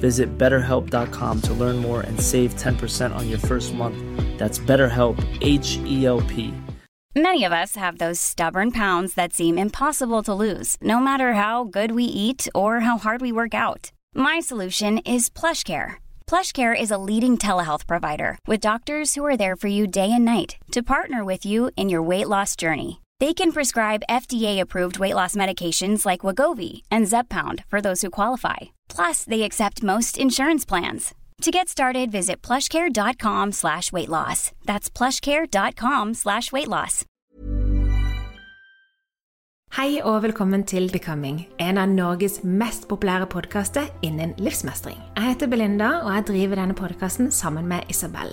Visit betterhelp.com to learn more and save 10% on your first month. That's BetterHelp, H E L P. Many of us have those stubborn pounds that seem impossible to lose, no matter how good we eat or how hard we work out. My solution is PlushCare. PlushCare is a leading telehealth provider with doctors who are there for you day and night to partner with you in your weight loss journey. They can prescribe FDA-approved weight loss medications like Wagovi and Zepbound for those who qualify. Plus, they accept most insurance plans. To get started, visit plushcare.com slash weight loss. That's plushcare.com slash weight loss. Hei og velkommen til Becoming, en av Norges mest populære podkaster innen livsmestring. Heter Belinda, og jeg driver denne podkasten sammen med Isabel.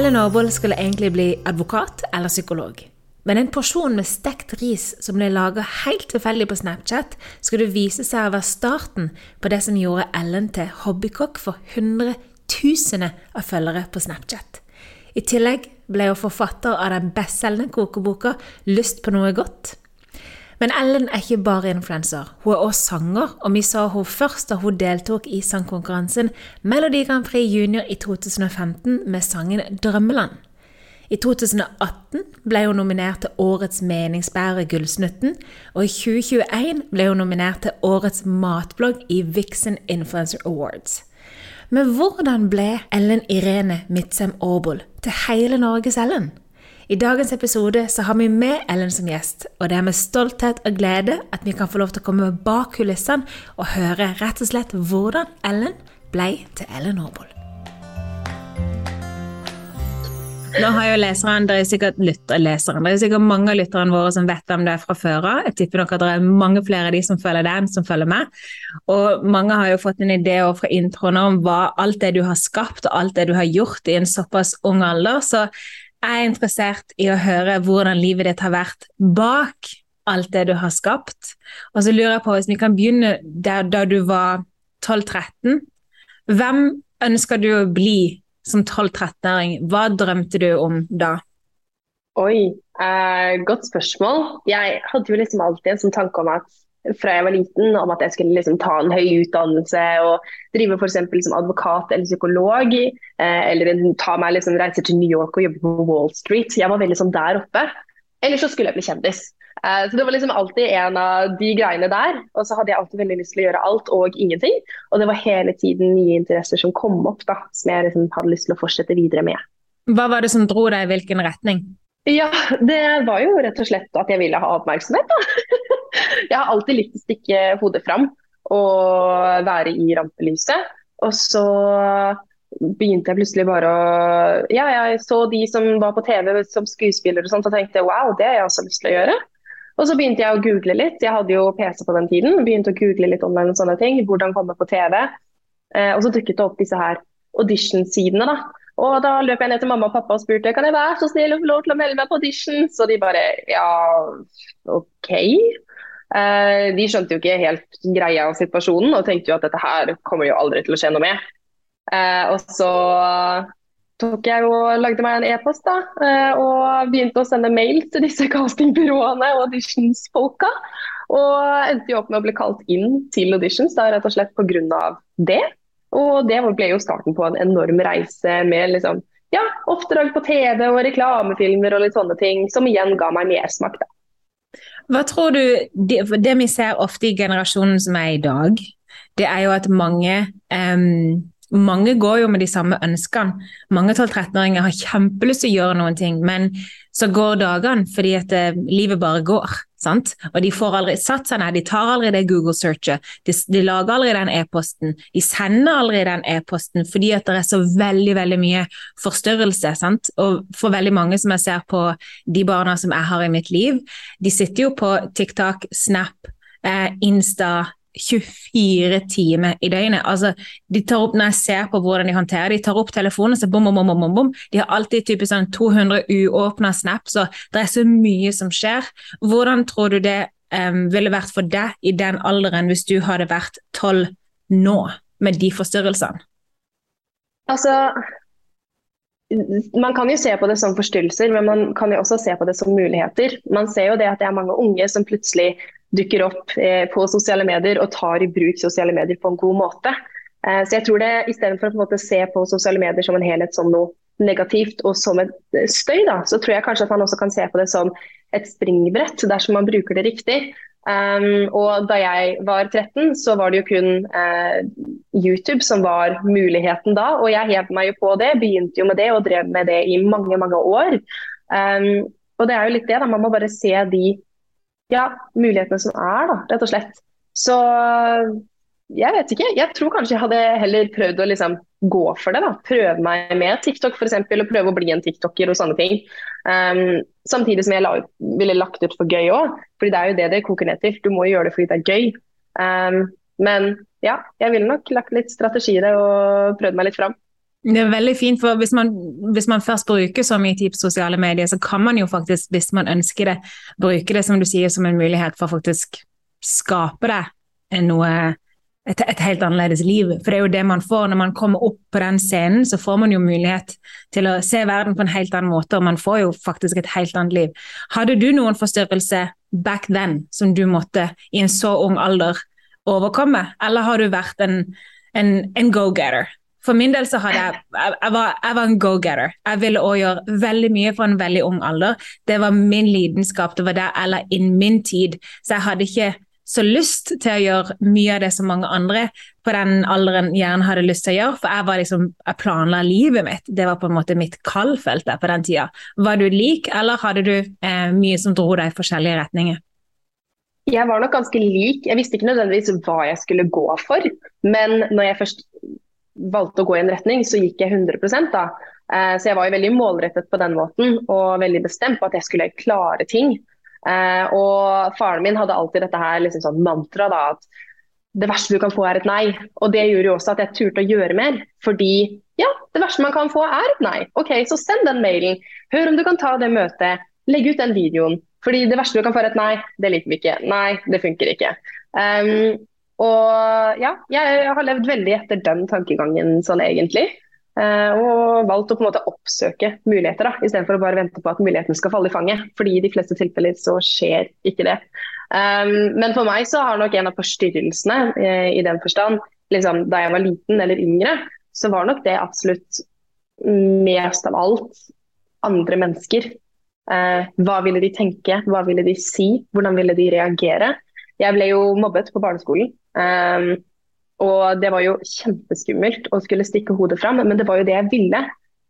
Ellen Aarvold skulle egentlig bli advokat eller psykolog. Men en porsjon med stekt ris som ble laga helt tilfeldig på Snapchat, skulle vise seg å være starten på det som gjorde Ellen til hobbykokk for hundretusener av følgere på Snapchat. I tillegg ble hun forfatter av den bestselgende kokeboka 'Lyst på noe godt'. Men Ellen er ikke bare influenser, hun er også sanger, og vi så hun først da hun deltok i sangkonkurransen Melodi Grand Prix Junior i 2015 med sangen 'Drømmeland'. I 2018 ble hun nominert til Årets meningsbærer Gullsnutten, og i 2021 ble hun nominert til Årets matblogg i Vixen Influencer Awards. Men hvordan ble Ellen Irene Midtsem Aarboll til hele Norges Ellen? I dagens episode så har vi med Ellen som gjest, og det er med stolthet og glede at vi kan få lov til å komme bak kulissene og høre rett og slett hvordan Ellen ble til Ellen Aarvold. Nå har jo leseren, Det er sikkert lytter, leseren, det er sikkert mange av lytterne våre som vet hvem det er fra før av. Jeg tipper nok at det er mange flere av de som følger den, som følger med. Og mange har jo fått en idé fra introen om hva alt det du har skapt og alt det du har gjort i en såpass ung alder. Så jeg er interessert i å høre hvordan livet ditt har vært bak alt det du har skapt. Og så lurer jeg på, hvis vi kan begynne der, da du var 12-13, hvem ønsker du å bli som 12-13-åring? Hva drømte du om da? Oi, eh, godt spørsmål. Jeg hadde jo liksom alltid en sånn tanke om at fra jeg var liten om at jeg skulle liksom ta en høy utdannelse og drive for som advokat eller psykolog. Eh, eller ta meg liksom reise til New York og jobbe på Wall Street. Jeg var veldig sånn der oppe. Eller så skulle jeg bli kjendis. Eh, så Det var liksom alltid en av de greiene der. Og så hadde jeg alltid veldig lyst til å gjøre alt og ingenting. Og det var hele tiden nye interesser som kom opp da, som jeg liksom hadde lyst til å fortsette videre med. Hva var det som dro deg i hvilken retning? Ja, det var jo rett og slett at jeg ville ha oppmerksomhet. Da. Jeg har alltid likt å stikke hodet fram og være i rampelyset. Og så begynte jeg plutselig bare å Ja, jeg så de som var på TV som skuespillere og sånt, og tenkte wow, det har jeg også lyst til å gjøre. Og så begynte jeg å google litt. Jeg hadde jo PC på den tiden. Begynte å google litt online og sånne ting. Hvordan komme på TV. Eh, og så dukket det opp disse her audition-sidene, da. Og da løp jeg ned til mamma og pappa og spurte kan jeg være så snill å få lov til å melde meg på audition. Så de bare ja, OK. Eh, de skjønte jo ikke helt greia av situasjonen og tenkte jo at dette her kommer jo aldri til å skje noe med. Eh, og så tok jeg og lagde meg en e-post da, eh, og begynte å sende mail til disse castingbyråene og auditionsfolka. Og endte jo opp med å bli kalt inn til auditions da, rett og slett pga. det. Og det ble jo starten på en enorm reise med liksom, ja, oppdrag på TV og reklamefilmer og litt sånne ting, som igjen ga meg mersmak. Hva tror du, det, det, vi ser ofte i generasjonen som er i dag, det er jo at mange um, mange går jo med de samme ønskene. Mange 12-13-åringer har kjempelyst til å gjøre noen ting, men så går dagene fordi at uh, livet bare går. Sant? Og de får aldri ned, de tar aldri det Google-searchet, de, de, lager aldri den e-posten, de sender aldri den e-posten fordi at det er så veldig veldig mye forstyrrelse. Sant? Og for veldig mange som jeg ser på de barna som jeg har i mitt liv, de sitter jo på TikTok, Snap, eh, Insta, 24 timer i døgnet. Altså, de tar opp, Når jeg ser på hvordan de håndterer de tar opp telefonen så bom, bom, bom, bom. De har alltid typisk sånn 200 uåpna snaps, og det er så mye som skjer. Hvordan tror du det um, ville vært for deg i den alderen hvis du hadde vært 12 nå, med de forstyrrelsene? Altså, man kan jo se på det som forstyrrelser, men man kan jo også se på det som muligheter. Man ser jo det at det er mange unge som plutselig dukker opp eh, på sosiale medier og tar i bruk sosiale medier på en god måte. Eh, så jeg tror det Istedenfor å se på sosiale medier som en helhet som noe negativt og som et eh, støy, da, så tror jeg kanskje at man også kan se på det som et springbrett dersom man bruker det riktig. Um, og da jeg var 13, så var det jo kun uh, YouTube som var muligheten da. Og jeg hev meg jo på det, begynte jo med det og drev med det i mange, mange år. Um, og det er jo litt det, da. Man må bare se de ja, mulighetene som er, da, rett og slett. Så jeg vet ikke. Jeg tror kanskje jeg hadde heller prøvd å liksom gå for det. da, Prøve meg med TikTok f.eks. Og prøve å bli en tiktoker og sånne ting. Um, samtidig som jeg la, ville lagt ut for gøy òg. Fordi det er jo det det koker ned til. Du må jo gjøre det fordi det er gøy. Um, men ja, jeg ville nok lagt litt strategi i det og prøvd meg litt fram. Det er veldig fint, for hvis man, hvis man, først bruker så mye tid på sosiale medier, så kan man jo faktisk, hvis man ønsker det, bruke det som du sier, som en mulighet for å faktisk skape det noe et, et, helt annerledes liv. For det er jo det man får når man kommer opp på den scenen, så får man jo mulighet til å se verden på en helt annen måte, og man får jo faktisk et helt annet liv. Hadde du noen forstyrrelse back then som du måtte i en så ung alder overkomme, eller har du vært en, en, en go-getter? For min del så hadde jeg Jeg var, jeg var en go-getter. Jeg ville òg gjøre veldig mye fra en veldig ung alder. Det var min lidenskap. Det var der jeg la inn min tid. Så jeg hadde ikke så lyst til å gjøre mye av det som mange andre på den alderen gjerne hadde lyst til å gjøre, for jeg var liksom, jeg planla livet mitt. Det var på en måte mitt kallfelt der på den tida. Var du lik, eller hadde du eh, mye som dro deg i forskjellige retninger? Jeg var nok ganske lik. Jeg visste ikke nødvendigvis hva jeg skulle gå for, men når jeg først valgte å gå i en retning, så gikk jeg 100% da. Eh, så jeg var jo veldig målrettet på den måten og veldig bestemt på at jeg skulle klare ting. Eh, og faren min hadde alltid dette her liksom sånn mantra da, at det verste du kan få er et nei. Og det gjorde jo også at jeg turte å gjøre mer. Fordi ja, det verste man kan få er et nei. Ok, så send den mailen. Hør om du kan ta det møtet. Legg ut den videoen. Fordi det verste du kan få er et nei. Det liker vi ikke. Nei, det funker ikke. Um, og ja, jeg har levd veldig etter den tankegangen sånn egentlig. Uh, og valgt å på en måte oppsøke muligheter, da, istedenfor å bare vente på at muligheten skal falle i fanget. fordi i de fleste tilfeller så skjer ikke det. Um, men for meg så har nok en av forstyrrelsene eh, i den forstand, liksom, da jeg var liten eller yngre, så var nok det absolutt mest av alt andre mennesker. Eh, hva ville de tenke, hva ville de si, hvordan ville de reagere? Jeg ble jo mobbet på barneskolen. Um, og det var jo kjempeskummelt å skulle stikke hodet fram, men det var jo det jeg ville.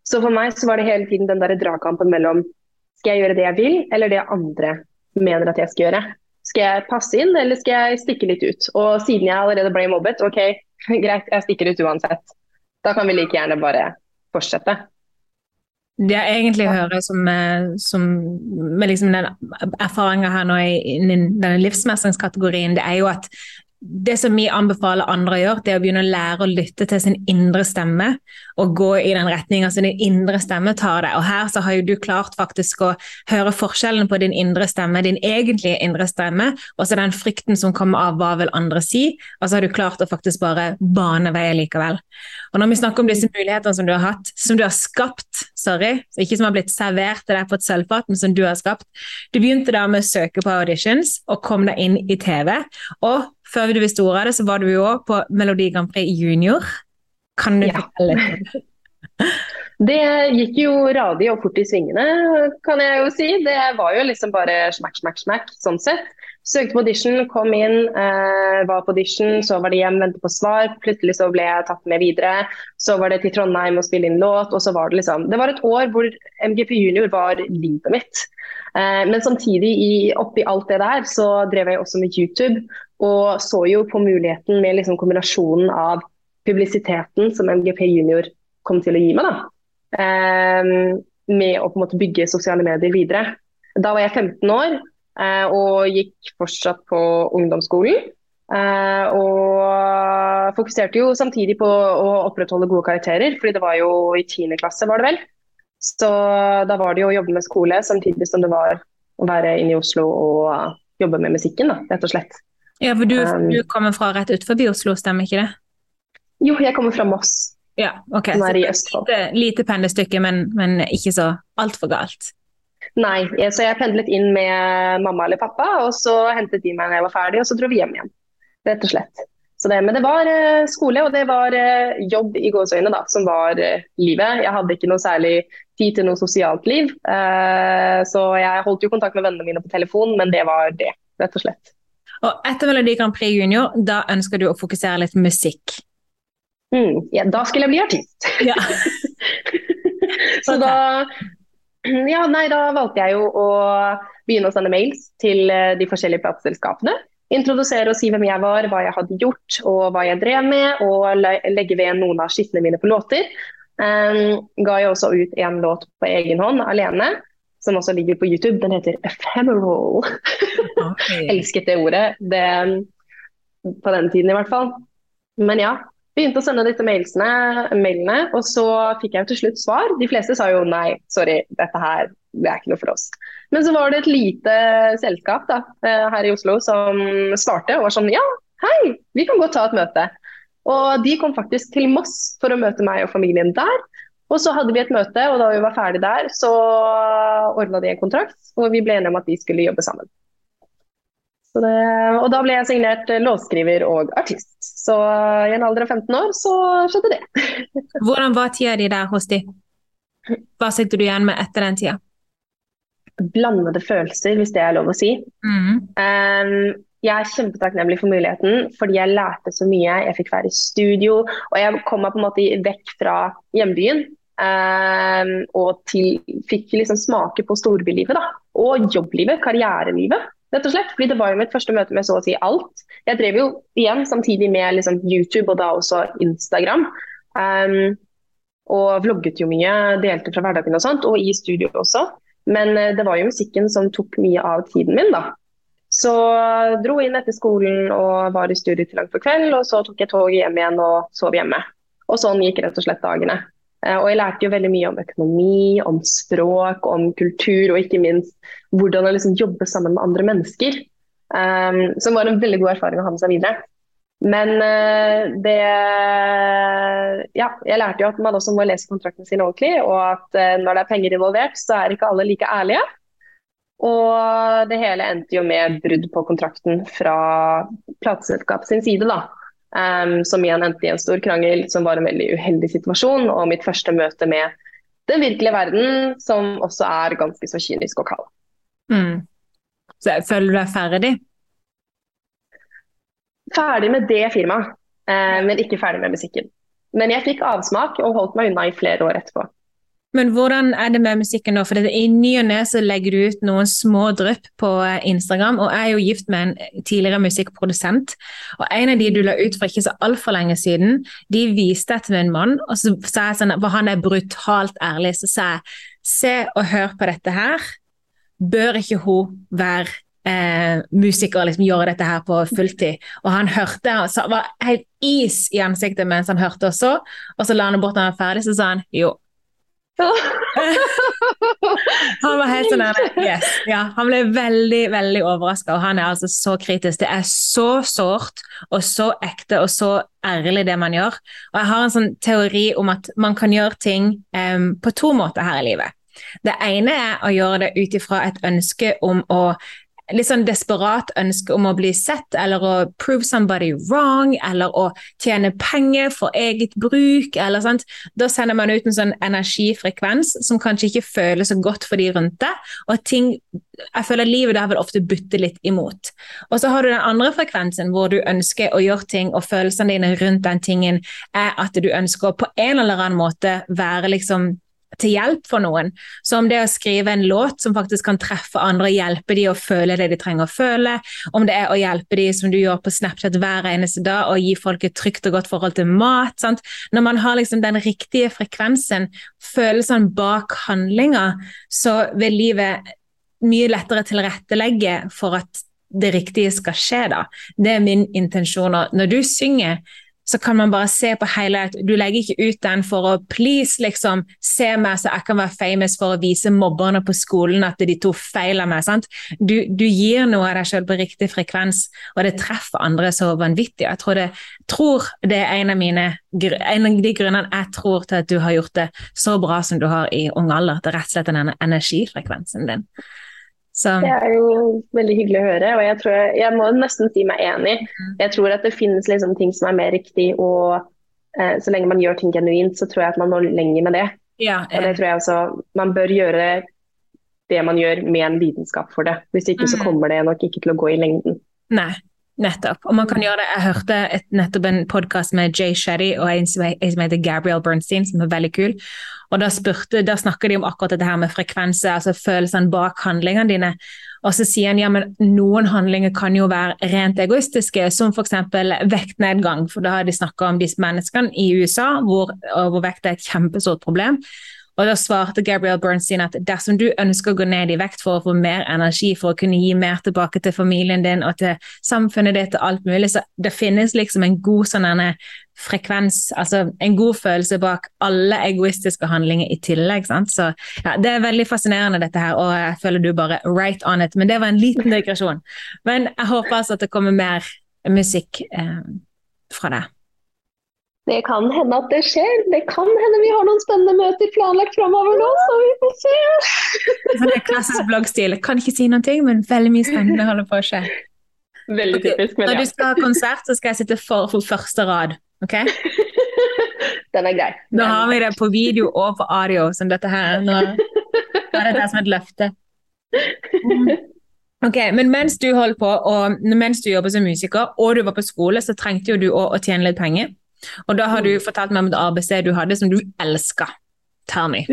Så for meg så var det hele tiden den der dragkampen mellom skal jeg gjøre det jeg vil, eller det andre mener at jeg skal gjøre. Skal jeg passe inn, eller skal jeg stikke litt ut? Og siden jeg allerede ble mobbet, ok, greit, jeg stikker ut uansett. Da kan vi like gjerne bare fortsette. Det jeg egentlig hører som, eh, som med liksom den erfaringa her nå i, denne livsmestringskategorien, det er jo at det som vi anbefaler andre å gjøre, det er å begynne å lære å lytte til sin indre stemme og gå i den retninga som din indre stemme tar deg. Og her så har jo du klart faktisk å høre forskjellen på din indre stemme, din egentlige indre stemme, og så den frykten som kommer av hva vil andre si, og så har du klart å faktisk bare bane vei likevel. Og når vi snakker om disse mulighetene som du har hatt, som du har skapt, sorry, ikke som har blitt servert til deg på et sølvfat, men som du har skapt Du begynte da med å søke på auditions og kom deg inn i TV. og før du visste ordet av det, så var du jo òg på Melodi Grand Prix Junior. Kan du ja. fortelle litt? Det gikk jo radig og fort i svingene, kan jeg jo si. Det var jo liksom bare smack, smack, smack, sånn sett. Søkte på audition, kom inn, eh, var på audition, så var det hjem, ventet på svar. Plutselig så ble jeg tatt med videre. Så var det til Trondheim og spille inn låt, og så var det liksom Det var et år hvor MGP Junior var livet mitt. Eh, men samtidig, i, oppi alt det der, så drev jeg også med YouTube. Og så jo på muligheten med liksom kombinasjonen av publisiteten som MGP Junior kom til å gi meg. da. Eh, med å på en måte bygge sosiale medier videre. Da var jeg 15 år eh, og gikk fortsatt på ungdomsskolen. Og fokuserte jo samtidig på å opprettholde gode karakterer, fordi det var jo i 10. klasse, var det vel. Så da var det jo å jobbe med skole samtidig som det var å være inne i Oslo og jobbe med musikken, da, rett og slett. Ja, for du, um, du kommer fra rett utenfor Oslo, stemmer ikke det? Jo, jeg kommer fra Moss. Ja, ok. Som er i Østfold. Lite, lite pendlestykke, men, men ikke så altfor galt. Nei, så jeg pendlet inn med mamma eller pappa, og så hentet de meg når jeg var ferdig, og så dro vi hjem igjen. Rett og slett. Det, men det var uh, skole, og det var uh, jobb i gåseøyne da, som var uh, livet. Jeg hadde ikke noe særlig tid til noe sosialt liv, så jeg holdt jo kontakt med vennene mine på telefon, men det var det, rett og slett. Og etter Melodi Grand Prix Junior, da ønsker du å fokusere litt musikk? Mm, ja, da skulle jeg bli artist. Ja. så da Ja, nei, da valgte jeg jo å begynne å sende mails til eh, de forskjellige plateselskapene. Introdusere og si hvem jeg var, hva jeg hadde gjort og hva jeg drev med. Og legge ved noen av skittene mine på låter. Um, ga jeg også ut en låt på egen hånd alene som også ligger på YouTube. Den heter 'Ephemeral'. Okay. Elsket det ordet. Det, på den tiden i hvert fall. Men ja. Begynte å sende disse mailsene, mailene, og så fikk jeg til slutt svar. De fleste sa jo nei, sorry, dette her det er ikke noe for oss. Men så var det et lite selskap da, eh, her i Oslo som svarte og var sånn ja, hei, vi kan godt ta et møte. Og de kom faktisk til Moss for å møte meg og familien der. Og så hadde vi et møte, og da vi var ferdig der, så ordna de en kontrakt, og vi ble enige om at vi skulle jobbe sammen. Det, og da ble jeg signert låtskriver og artist. Så i en alder av 15 år så skjedde det. Hvordan var tida di der hos de? Hva sitter du igjen med etter den tida? Blandede følelser, hvis det er lov å si. Mm. Um, jeg er kjempetakknemlig for muligheten, fordi jeg lærte så mye. Jeg fikk være i studio, og jeg kom meg på en måte vekk fra hjembyen. Um, og til, fikk liksom smake på storbylivet da. og jobblivet, karrierelivet. rett og slett, fordi Det var jo mitt første møte med så å si alt. Jeg drev jo igjen samtidig med liksom, YouTube og da også Instagram. Um, og vlogget jo mye, delte fra hverdagen og sånt, og i studio også. Men uh, det var jo musikken som tok mye av tiden min. da. Så dro inn etter skolen og var i studio til langt på kveld. Og så tok jeg toget hjem igjen og sov hjemme. Og sånn gikk rett og slett dagene. Eh, og jeg lærte jo veldig mye om økonomi, om språk, om kultur, og ikke minst hvordan å liksom jobbe sammen med andre mennesker. Um, som var en veldig god erfaring å ha med seg videre. Men uh, det Ja, jeg lærte jo at man også må lese kontraktene sine ordentlig, og at uh, når det er penger involvert, så er ikke alle like ærlige. Og det hele endte jo med brudd på kontrakten fra plateselskapet sin side, da. Um, som igjen endte i en stor krangel, som var en veldig uheldig situasjon. Og mitt første møte med den virkelige verden, som også er ganske så kynisk og kald. Mm. Så føler du deg ferdig? Ferdig med det firmaet, uh, men ikke ferdig med musikken. Men jeg fikk avsmak og holdt meg unna i flere år etterpå. Men hvordan er det med musikken nå? For I ny og ne legger du ut noen små drypp på eh, Instagram. Og jeg er jo gift med en tidligere musikkprodusent. Og en av de du la ut for ikke så altfor lenge siden, de viste jeg til min mann, og så sa jeg sånn, for han er brutalt ærlig, så sa jeg se og hør på dette her. Bør ikke hun være eh, musiker liksom gjøre dette her på fulltid. Og han hørte, han sa- var helt is i ansiktet mens han hørte også og så la han det bort da han var ferdig, så sa han jo. Han var helt sånn yes. ja, Han ble veldig veldig overraska, og han er altså så kritisk. Det er så sårt og så ekte og så ærlig, det man gjør. Og jeg har en sånn teori om at man kan gjøre ting um, på to måter her i livet. Det ene er å gjøre det ut ifra et ønske om å litt sånn desperat ønske om å bli sett, eller å prove somebody wrong, eller å tjene penger for eget bruk, eller sånt, Da sender man ut en sånn energifrekvens som kanskje ikke føles så godt for de rundt deg, og ting jeg føler livet der vil ofte butte litt imot. Og så har du den andre frekvensen hvor du ønsker å gjøre ting, og følelsene dine rundt den tingen er at du ønsker å på en eller annen måte være liksom til hjelp for noen. Så om det er å skrive en låt som faktisk kan treffe andre hjelpe dem å føle det de trenger å føle, om det er å hjelpe dem som du gjør på Snapchat hver eneste dag, og gi folk et trygt og godt forhold til mat. Sant? Når man har liksom den riktige frekvensen, følelsene bak handlinga, så vil livet mye lettere tilrettelegge for at det riktige skal skje. da. Det er min intensjon. Når du synger, så kan man bare se på hele Du legger ikke ut den for å please, liksom, se meg så jeg kan være famous for å vise mobberne på skolen at de to feiler meg. sant? Du, du gir noe av deg selv på riktig frekvens, og det treffer andre så vanvittig. Jeg tror det, tror det er en av, mine, en av de grunnene jeg tror til at du har gjort det så bra som du har i ung alder. Det er rett og slett den energifrekvensen din. Så, Det er jo veldig hyggelig å høre, og jeg, tror jeg, må nesten si meg enig. Jeg tror at det finnes liksom ting som er mer riktig, og eh, så lenge man gjør ting genuint, så tror jeg at man når lenger med det. ja, Og det eh, tror jeg også, Man bør gjøre det man gjør med en lidenskap for det. Hvis ikke så Mm. kommer det nok ikke til å gå i lengden. Nei, nettopp. Og man kan gjøre det. Jeg hørte et, nettopp en podkast med Jay Shetty og en som heter Gabrielle Bernstein, som er veldig kul. Og da, spurte, da snakker de om akkurat dette her med frekvenser, altså følelsene bak handlingene dine. Og så sier han ja, men noen handlinger kan jo være rent egoistiske, som f.eks. vektnedgang. For da har de snakka om disse menneskene i USA hvor, overvekt vekt er et kjempestort problem. Og da svarte Gabrielle Bernstein at dersom du ønsker å gå ned i vekt for å få mer energi, for å kunne gi mer tilbake til familien din og til samfunnet ditt og alt mulig, så det finnes liksom en god sånn frekvens, altså en god følelse bak alle egoistiske handlinger i tillegg. sant? Så ja, Det er veldig fascinerende dette her, og jeg føler du bare right on it. Men det var en liten digresjon. Men jeg håper altså at det kommer mer musikk eh, fra deg. Det kan hende at det skjer. Det kan hende vi har noen spennende møter planlagt framover nå, så vi får se. Så det er klassisk bloggstil. Jeg kan ikke si noen ting, men veldig mye spennende holder på å skje. Veldig typisk, men Når du skal ha konsert, så skal jeg sitte for, for første rad. ok? Den er grei. Nå har vi det på video og på audio, som dette her. Nå er dette som et løfte. Mm. Ok, Men mens du holdt på, og mens du jobber som musiker, og du var på skole, så trengte jo du å, å tjene litt penger. Og da har du fortalt meg om et ABC du hadde som du elska. Tell me.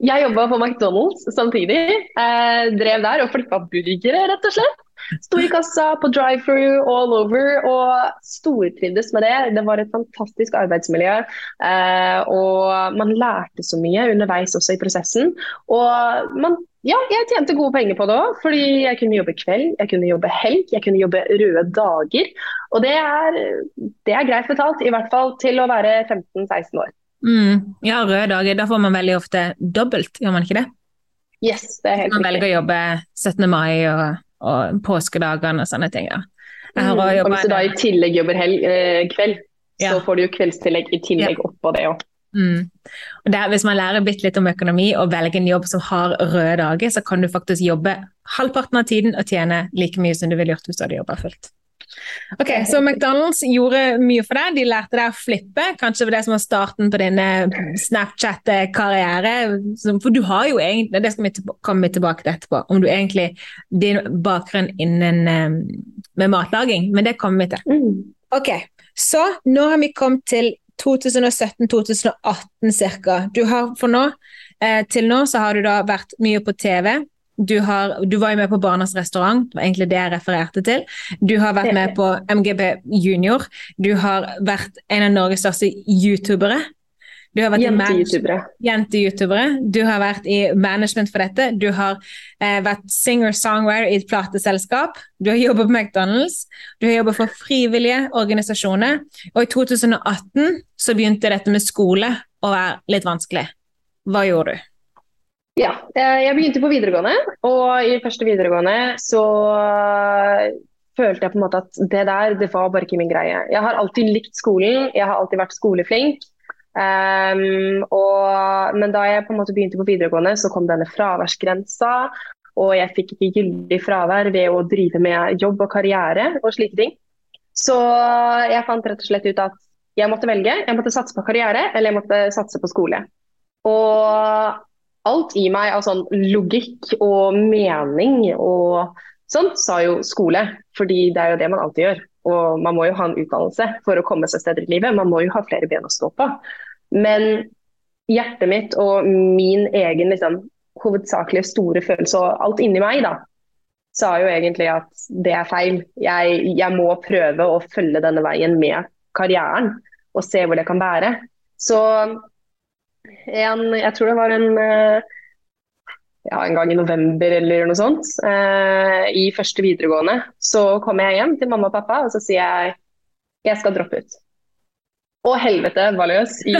Jeg jobba på McDonald's samtidig. Eh, drev der og flippa burgere, rett og slett. Sto i kassa på drive-through all over og stortrivdes med det. Det var et fantastisk arbeidsmiljø. Eh, og man lærte så mye underveis også i prosessen. Og man, ja, jeg tjente gode penger på det òg, fordi jeg kunne jobbe kveld, jeg kunne jobbe helg, jeg kunne jobbe røde dager. Og det er, det er greit betalt, i hvert fall til å være 15-16 år. Mm, ja, røde dager. Da får man veldig ofte dobbelt, gjør man ikke det? Yes, det er helt Man velger å jobbe 17. mai og, og påskedagene og sånne ting. ja. Mm, og hvis du da i tillegg jobber helg, eh, kveld, Ja. så får du jo kveldstillegg i tillegg oppå det òg. Mm. Der, hvis man lærer bitte litt om økonomi og velger en jobb som har røde dager, så kan du faktisk jobbe halvparten av tiden og tjene like mye som du ville gjort hvis du hadde jobba fullt. Ok, Så McDonald's gjorde mye for deg. De lærte deg å flippe. Kanskje det var det som var starten på din Snapchat-karriere. For du har jo egentlig Det skal vi komme tilbake til etterpå. Om du egentlig Din bakgrunn innen eh, med matlaging. Men det kommer vi til. Mm. Ok, så nå har vi kommet til 2017-2018 cirka. Du har for nå, eh, til nå så har du da vært mye på TV. Du, har, du var jo med på Barnas restaurant, det var egentlig det jeg refererte til. Du har vært med på MGP Junior. Du har vært en av Norges største youtubere. Du har vært Jente-youtubere. Jente-youtubere. Du har vært i management for dette. Du har eh, vært singer-songwriter i et plateselskap. Du har jobbet på McDonald's. Du har jobbet for frivillige organisasjoner. Og i 2018 så begynte dette med skole å være litt vanskelig. Hva gjorde du? Ja, eh, jeg begynte på videregående, og i første videregående så eh, følte jeg på en måte at det der, det var bare ikke min greie. Jeg har alltid likt skolen, jeg har alltid vært skoleflink. Um, og, men da jeg på en måte begynte på videregående, så kom denne fraværsgrensa. Og jeg fikk ikke gyldig fravær ved å drive med jobb og karriere og slike ting. Så jeg fant rett og slett ut at jeg måtte velge. Jeg måtte satse på karriere, eller jeg måtte satse på skole. Og alt i meg av sånn logikk og mening og sånt sa jo skole. Fordi det er jo det man alltid gjør. Og man må jo ha en utdannelse for å komme seg steder i livet. Man må jo ha flere ben å stå på. Men hjertet mitt og min egen liksom, hovedsakelige store følelse og alt inni meg da, sa jo egentlig at det er feil. Jeg, jeg må prøve å følge denne veien med karrieren og se hvor det kan bære. Så en, jeg tror det var en, ja, en gang i november eller noe sånt, eh, i første videregående, så kommer jeg hjem til mamma og pappa og så sier jeg jeg skal droppe ut. Og helvete var løs i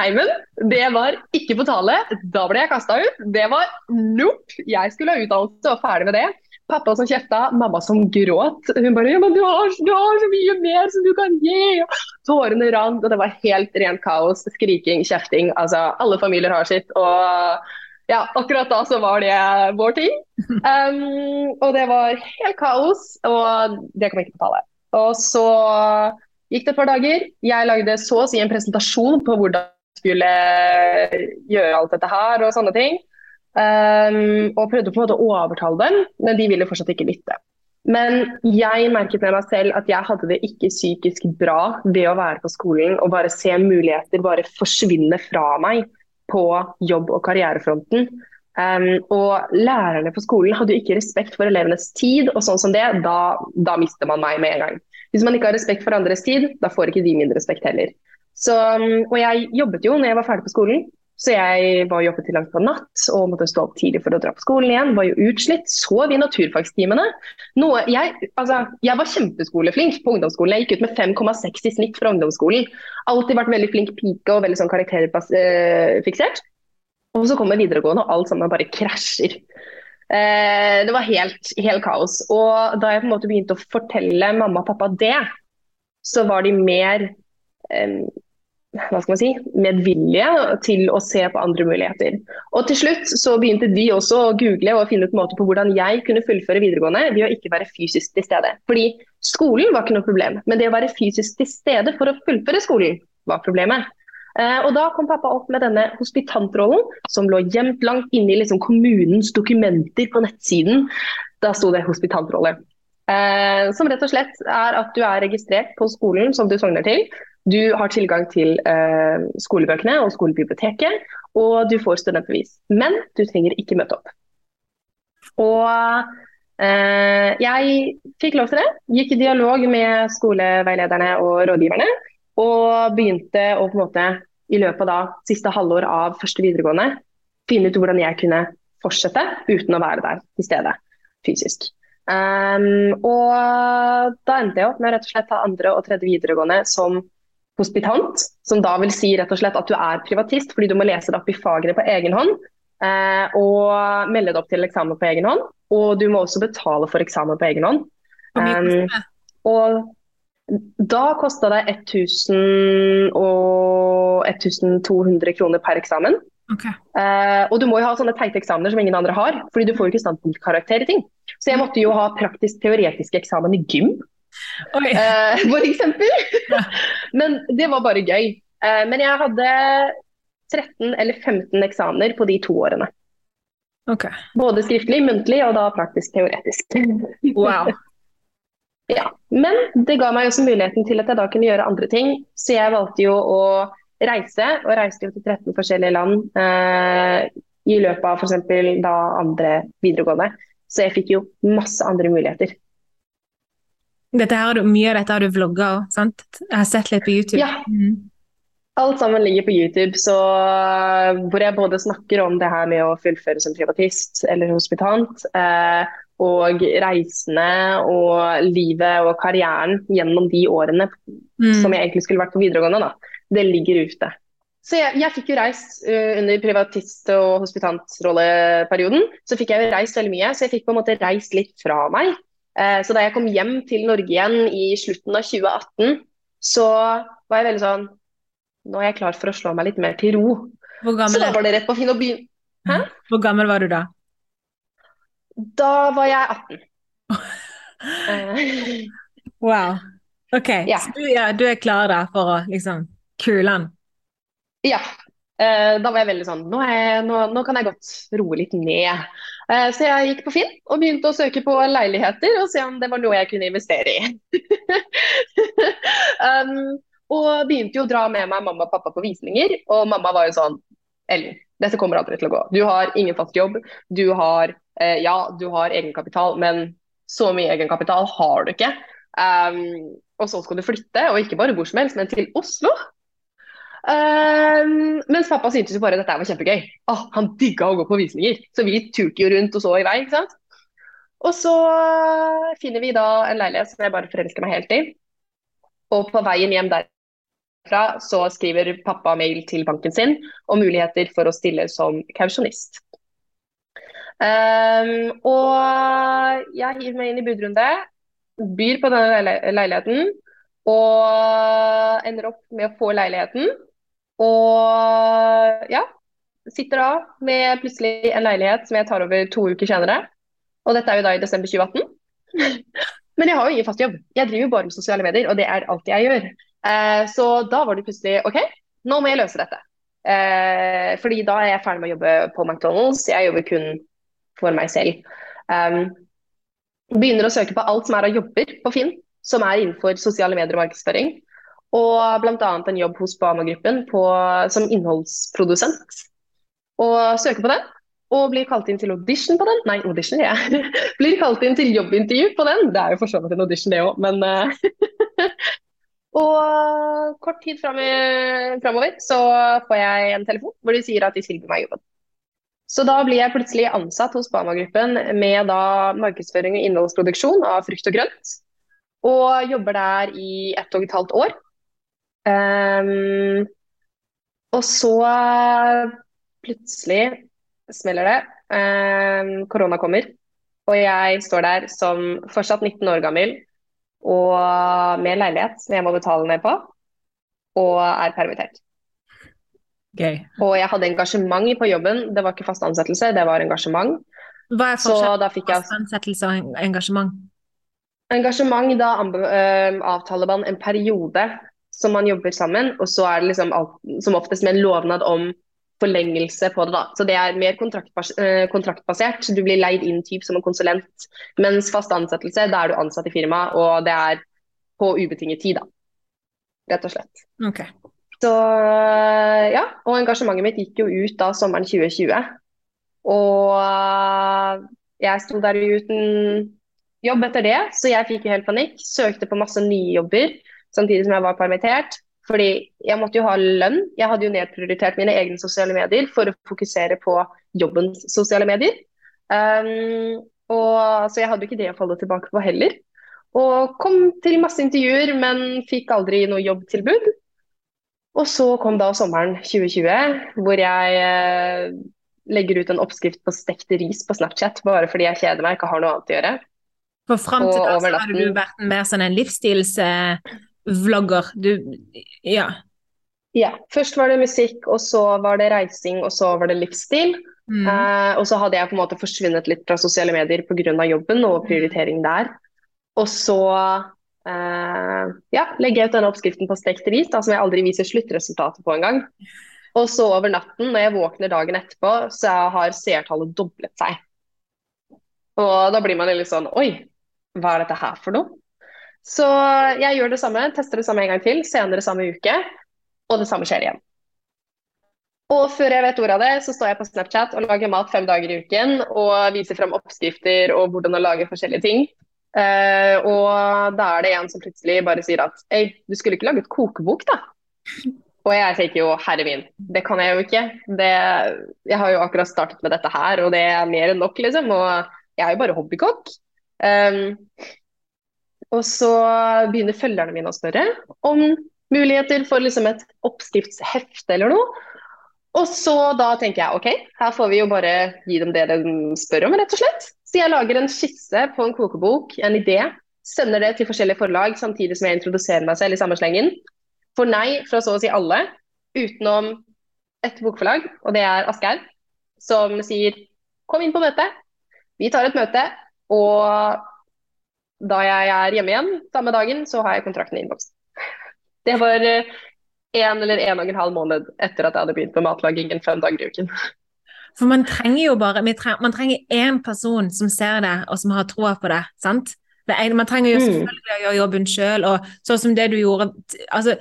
heimen. Det var ikke på tale. Da ble jeg kasta ut. Det var nope. Jeg skulle ha utdannelse og ferdig med det. Pappa som kjefta, mamma som gråt. Hun bare ja, men du har, du har så mye mer som du kan gi. Tårene rant, og det var helt rent kaos. Skriking, kjefting. Altså, alle familier har sitt. Og ja, akkurat da så var det vår ting. Um, og det var helt kaos, og det kom ikke på tale. Og så gikk det et par dager. Jeg lagde så å si en presentasjon på hvordan jeg skulle gjøre alt dette her og sånne ting. Um, og prøvde på en måte å overtale dem, men de ville fortsatt ikke lytte. Men jeg merket med meg selv at jeg hadde det ikke psykisk bra ved å være på skolen og bare se muligheter bare forsvinne fra meg på jobb- og karrierefronten. Um, og lærerne på skolen hadde jo ikke respekt for elevenes tid, og sånn som det, da, da mister man meg med en gang. Hvis man ikke har respekt for andres tid, da får ikke de min respekt heller. Så, um, og jeg jobbet jo når jeg var ferdig på skolen, så jeg var jobbet til langt på natt og måtte stå opp tidlig for å dra på skolen igjen. Var jo utslitt. Sov i naturfagstimene. Jeg, altså, jeg var kjempeskoleflink på ungdomsskolen. Jeg gikk ut med 5,6 i snitt fra ungdomsskolen. Alltid vært veldig flink pike og veldig sånn karakterfiksert. Og så kommer videregående, og alt sammen bare krasjer. Eh, det var helt, helt, kaos. Og da jeg på en måte begynte å fortelle mamma og pappa det, så var de mer eh, hva skal man si, medvilje til å se på andre muligheter. Og Til slutt så begynte de også å google og finne ut måte på hvordan jeg kunne fullføre videregående ved å ikke være fysisk til stede. Fordi skolen var ikke noe problem, men det å være fysisk til stede for å fullføre skolen var problemet. Eh, og Da kom pappa opp med denne hospitantrollen, som lå gjemt langt inne i liksom kommunens dokumenter på nettsiden. Da sto det hospitantrolle. Eh, som rett og slett er at du er registrert på skolen som du sogner til. Du har tilgang til eh, skolebøkene og skolebiblioteket, og du får studentbevis. Men du trenger ikke møte opp. Og eh, jeg fikk lov til det. Gikk i dialog med skoleveilederne og rådgiverne. Og begynte å på en måte i løpet av da, siste halvår av første videregående finne ut hvordan jeg kunne fortsette uten å være der til stede fysisk. Um, og da endte jeg opp med rett og slett ta andre og tredje videregående som hospitant, som da vil si rett og slett at du er privatist fordi du må lese det opp i fagene på egen hånd. Eh, og melde det opp til eksamen på egen hånd. Og du må også betale for eksamen på egen hånd. Um, og da kosta det 1000 og 1200 kroner per eksamen. Okay. Uh, og du må jo ha sånne teite eksamener som ingen andre har, fordi du får jo ikke standpunktkarakter i ting. Så jeg måtte jo ha praktisk-teoretisk eksamen i gym. Uh, for eksempel. men det var bare gøy. Uh, men jeg hadde 13 eller 15 eksamener på de to årene. Okay. Både skriftlig, muntlig og da praktisk-teoretisk. wow. Ja, Men det ga meg også muligheten til at jeg da kunne gjøre andre ting. Så jeg valgte jo å reise, og reiste jo til 13 forskjellige land eh, i løpet av f.eks. da andre videregående. Så jeg fikk jo masse andre muligheter. Her, mye av dette har du vlogga òg, sant? Jeg har sett litt på YouTube. Ja, mm. Alt sammen ligger på YouTube, så, hvor jeg både snakker om det her med å fullføre som privatist eller hospitant, eh, og reisene og livet og karrieren gjennom de årene mm. som jeg egentlig skulle vært på videregående. Da. Det ligger ute. Så jeg, jeg fikk jo reist uh, under privatist- og hospitantrolleperioden. Så fikk jeg jo reist veldig mye, så jeg fikk på en måte reist litt fra meg. Uh, så da jeg kom hjem til Norge igjen i slutten av 2018, så var jeg veldig sånn Nå er jeg klar for å slå meg litt mer til ro. så da var det rett på Finn å begynne. Hæ? Hvor gammel var du da? Da var jeg 18. wow. OK. Ja. Så du, ja, du, er klar da for å liksom kule han? Ja. Eh, da var jeg veldig sånn nå, jeg, nå, nå, kan jeg godt roe litt ned. Eh, så jeg gikk på Finn og begynte å søke på leiligheter og se om det var noe jeg kunne investere i. um, og begynte jo å dra med meg mamma og pappa på visninger, og mamma var jo sånn Ellen, dette kommer aldri til å gå. Du har ingen fast jobb. Du har eh, ja, du har egenkapital, men så mye egenkapital har du ikke. Um, og så skal du flytte, og ikke bare hvor som helst, men til Oslo. Um, mens pappa syntes jo bare dette var kjempegøy. Oh, han digga å gå på visninger. Så vi turte jo rundt og så i vei. ikke sant? Og så finner vi da en leilighet som jeg bare forelsker meg helt i. Og på veien hjem derfra så skriver pappa mail til banken sin om muligheter for å stille som kausjonist. Um, og jeg hiver meg inn i budrunde, byr på denne leiligheten og ender opp med å få leiligheten. Og ja, sitter da med plutselig en leilighet som jeg tar over to uker senere. Og dette er jo da i desember 2018. Men jeg har jo ingen fast jobb. Jeg driver jo bare med sosiale medier, og det er alt jeg gjør. Eh, så da var det plutselig OK, nå må jeg løse dette. Eh, fordi da er jeg ferdig med å jobbe på McDonald's. Jeg jobber kun for meg selv. Um, begynner å søke på alt som er av jobber på Finn, som er innenfor sosiale medier og markedsføring. Og bl.a. en jobb hos Bama-gruppen som innholdsprodusent. Og søker på den, og blir kalt inn til audition på den. Nei, audition, ja. blir kalt inn til jobbintervju på den. Det er jo for så vidt en audition, det òg, men uh... Og kort tid framover så får jeg en telefon hvor de sier at de tilbyr meg jobben. Så da blir jeg plutselig ansatt hos Bama-gruppen med da markedsføring og innholdsproduksjon av frukt og grønt. Og jobber der i ett og et halvt år. Um, og så plutselig smeller det. Um, korona kommer, og jeg står der som fortsatt 19 år gammel og med leilighet som jeg må betale ned på, og er permittert. Okay. Og jeg hadde engasjement på jobben, det var ikke fast ansettelse, det var engasjement. Hva er forskjellen på fast ansettelse og engasjement? Engasjement, da avtaler man en periode som man jobber sammen, og så er det liksom alt, som oftest med en lovnad om forlengelse på det. da. Så Det er mer kontraktbas eh, kontraktbasert. Du blir leid inn typ som en konsulent. Mens fast ansettelse, da er du ansatt i firmaet, og det er på ubetinget tid. da. Rett og slett. Okay. Så ja, og engasjementet mitt gikk jo ut da sommeren 2020. Og jeg sto der uten jobb etter det, så jeg fikk jo helt panikk. Søkte på masse nye jobber samtidig som jeg var permittert. Fordi jeg måtte jo ha lønn. Jeg hadde jo nedprioritert mine egne sosiale medier for å fokusere på jobbens sosiale medier. Um, og, så jeg hadde jo ikke det å falle tilbake på heller. Og kom til masse intervjuer, men fikk aldri noe jobbtilbud. Og så kom da sommeren 2020, hvor jeg eh, legger ut en oppskrift på stekt ris på Snapchat bare fordi jeg kjeder meg, ikke har noe annet å gjøre. For fram til da så hadde du vært mer sånn en livsstils... Eh vlogger. Du Ja. Ja. Først var det musikk, og så var det reising, og så var det livsstil. Mm. Eh, og så hadde jeg på en måte forsvunnet litt fra sosiale medier pga. jobben og prioritering der. Og så eh, ja, legger jeg ut denne oppskriften på stekt ris, da, som jeg aldri viser sluttresultatet på engang. Og så over natten, når jeg våkner dagen etterpå, så har seertallet doblet seg. Og da blir man litt sånn Oi, hva er dette her for noe? Så jeg gjør det samme, tester det samme en gang til, senere samme uke, og det samme skjer igjen. Og før jeg vet ordet av det, så står jeg på Snapchat og lager mat fem dager i uken og viser frem oppskrifter og hvordan å lage forskjellige ting. Uh, og da er det en som plutselig bare sier at Ei, du skulle ikke laget kokebok, da? Og jeg tenker jo herre min, det kan jeg jo ikke. Det, jeg har jo akkurat startet med dette her, og det er mer enn nok, liksom. Og jeg er jo bare hobbykokk. Um, og så begynner følgerne mine å spørre om muligheter for liksom et oppskriftshefte eller noe. Og så da tenker jeg OK, her får vi jo bare gi dem det de spør om, rett og slett. Så jeg lager en skisse på en kokebok, en idé. Sender det til forskjellige forlag samtidig som jeg introduserer meg selv i samme slengen. Får nei fra så å si alle, utenom et bokforlag, og det er Asgeir, som sier kom inn på møte. Vi tar et møte, og da jeg er hjemme igjen samme dagen, så har jeg kontrakten i innboksen. Det var eh, en eller en og en halv måned etter at jeg hadde begynt med matlagingen fem dager i uken. For man trenger jo bare Man trenger én person som ser det, og som har troa på det. sant? Det er, man trenger jo mm. selvfølgelig å gjøre jobben sjøl, og sånn som det du gjorde altså,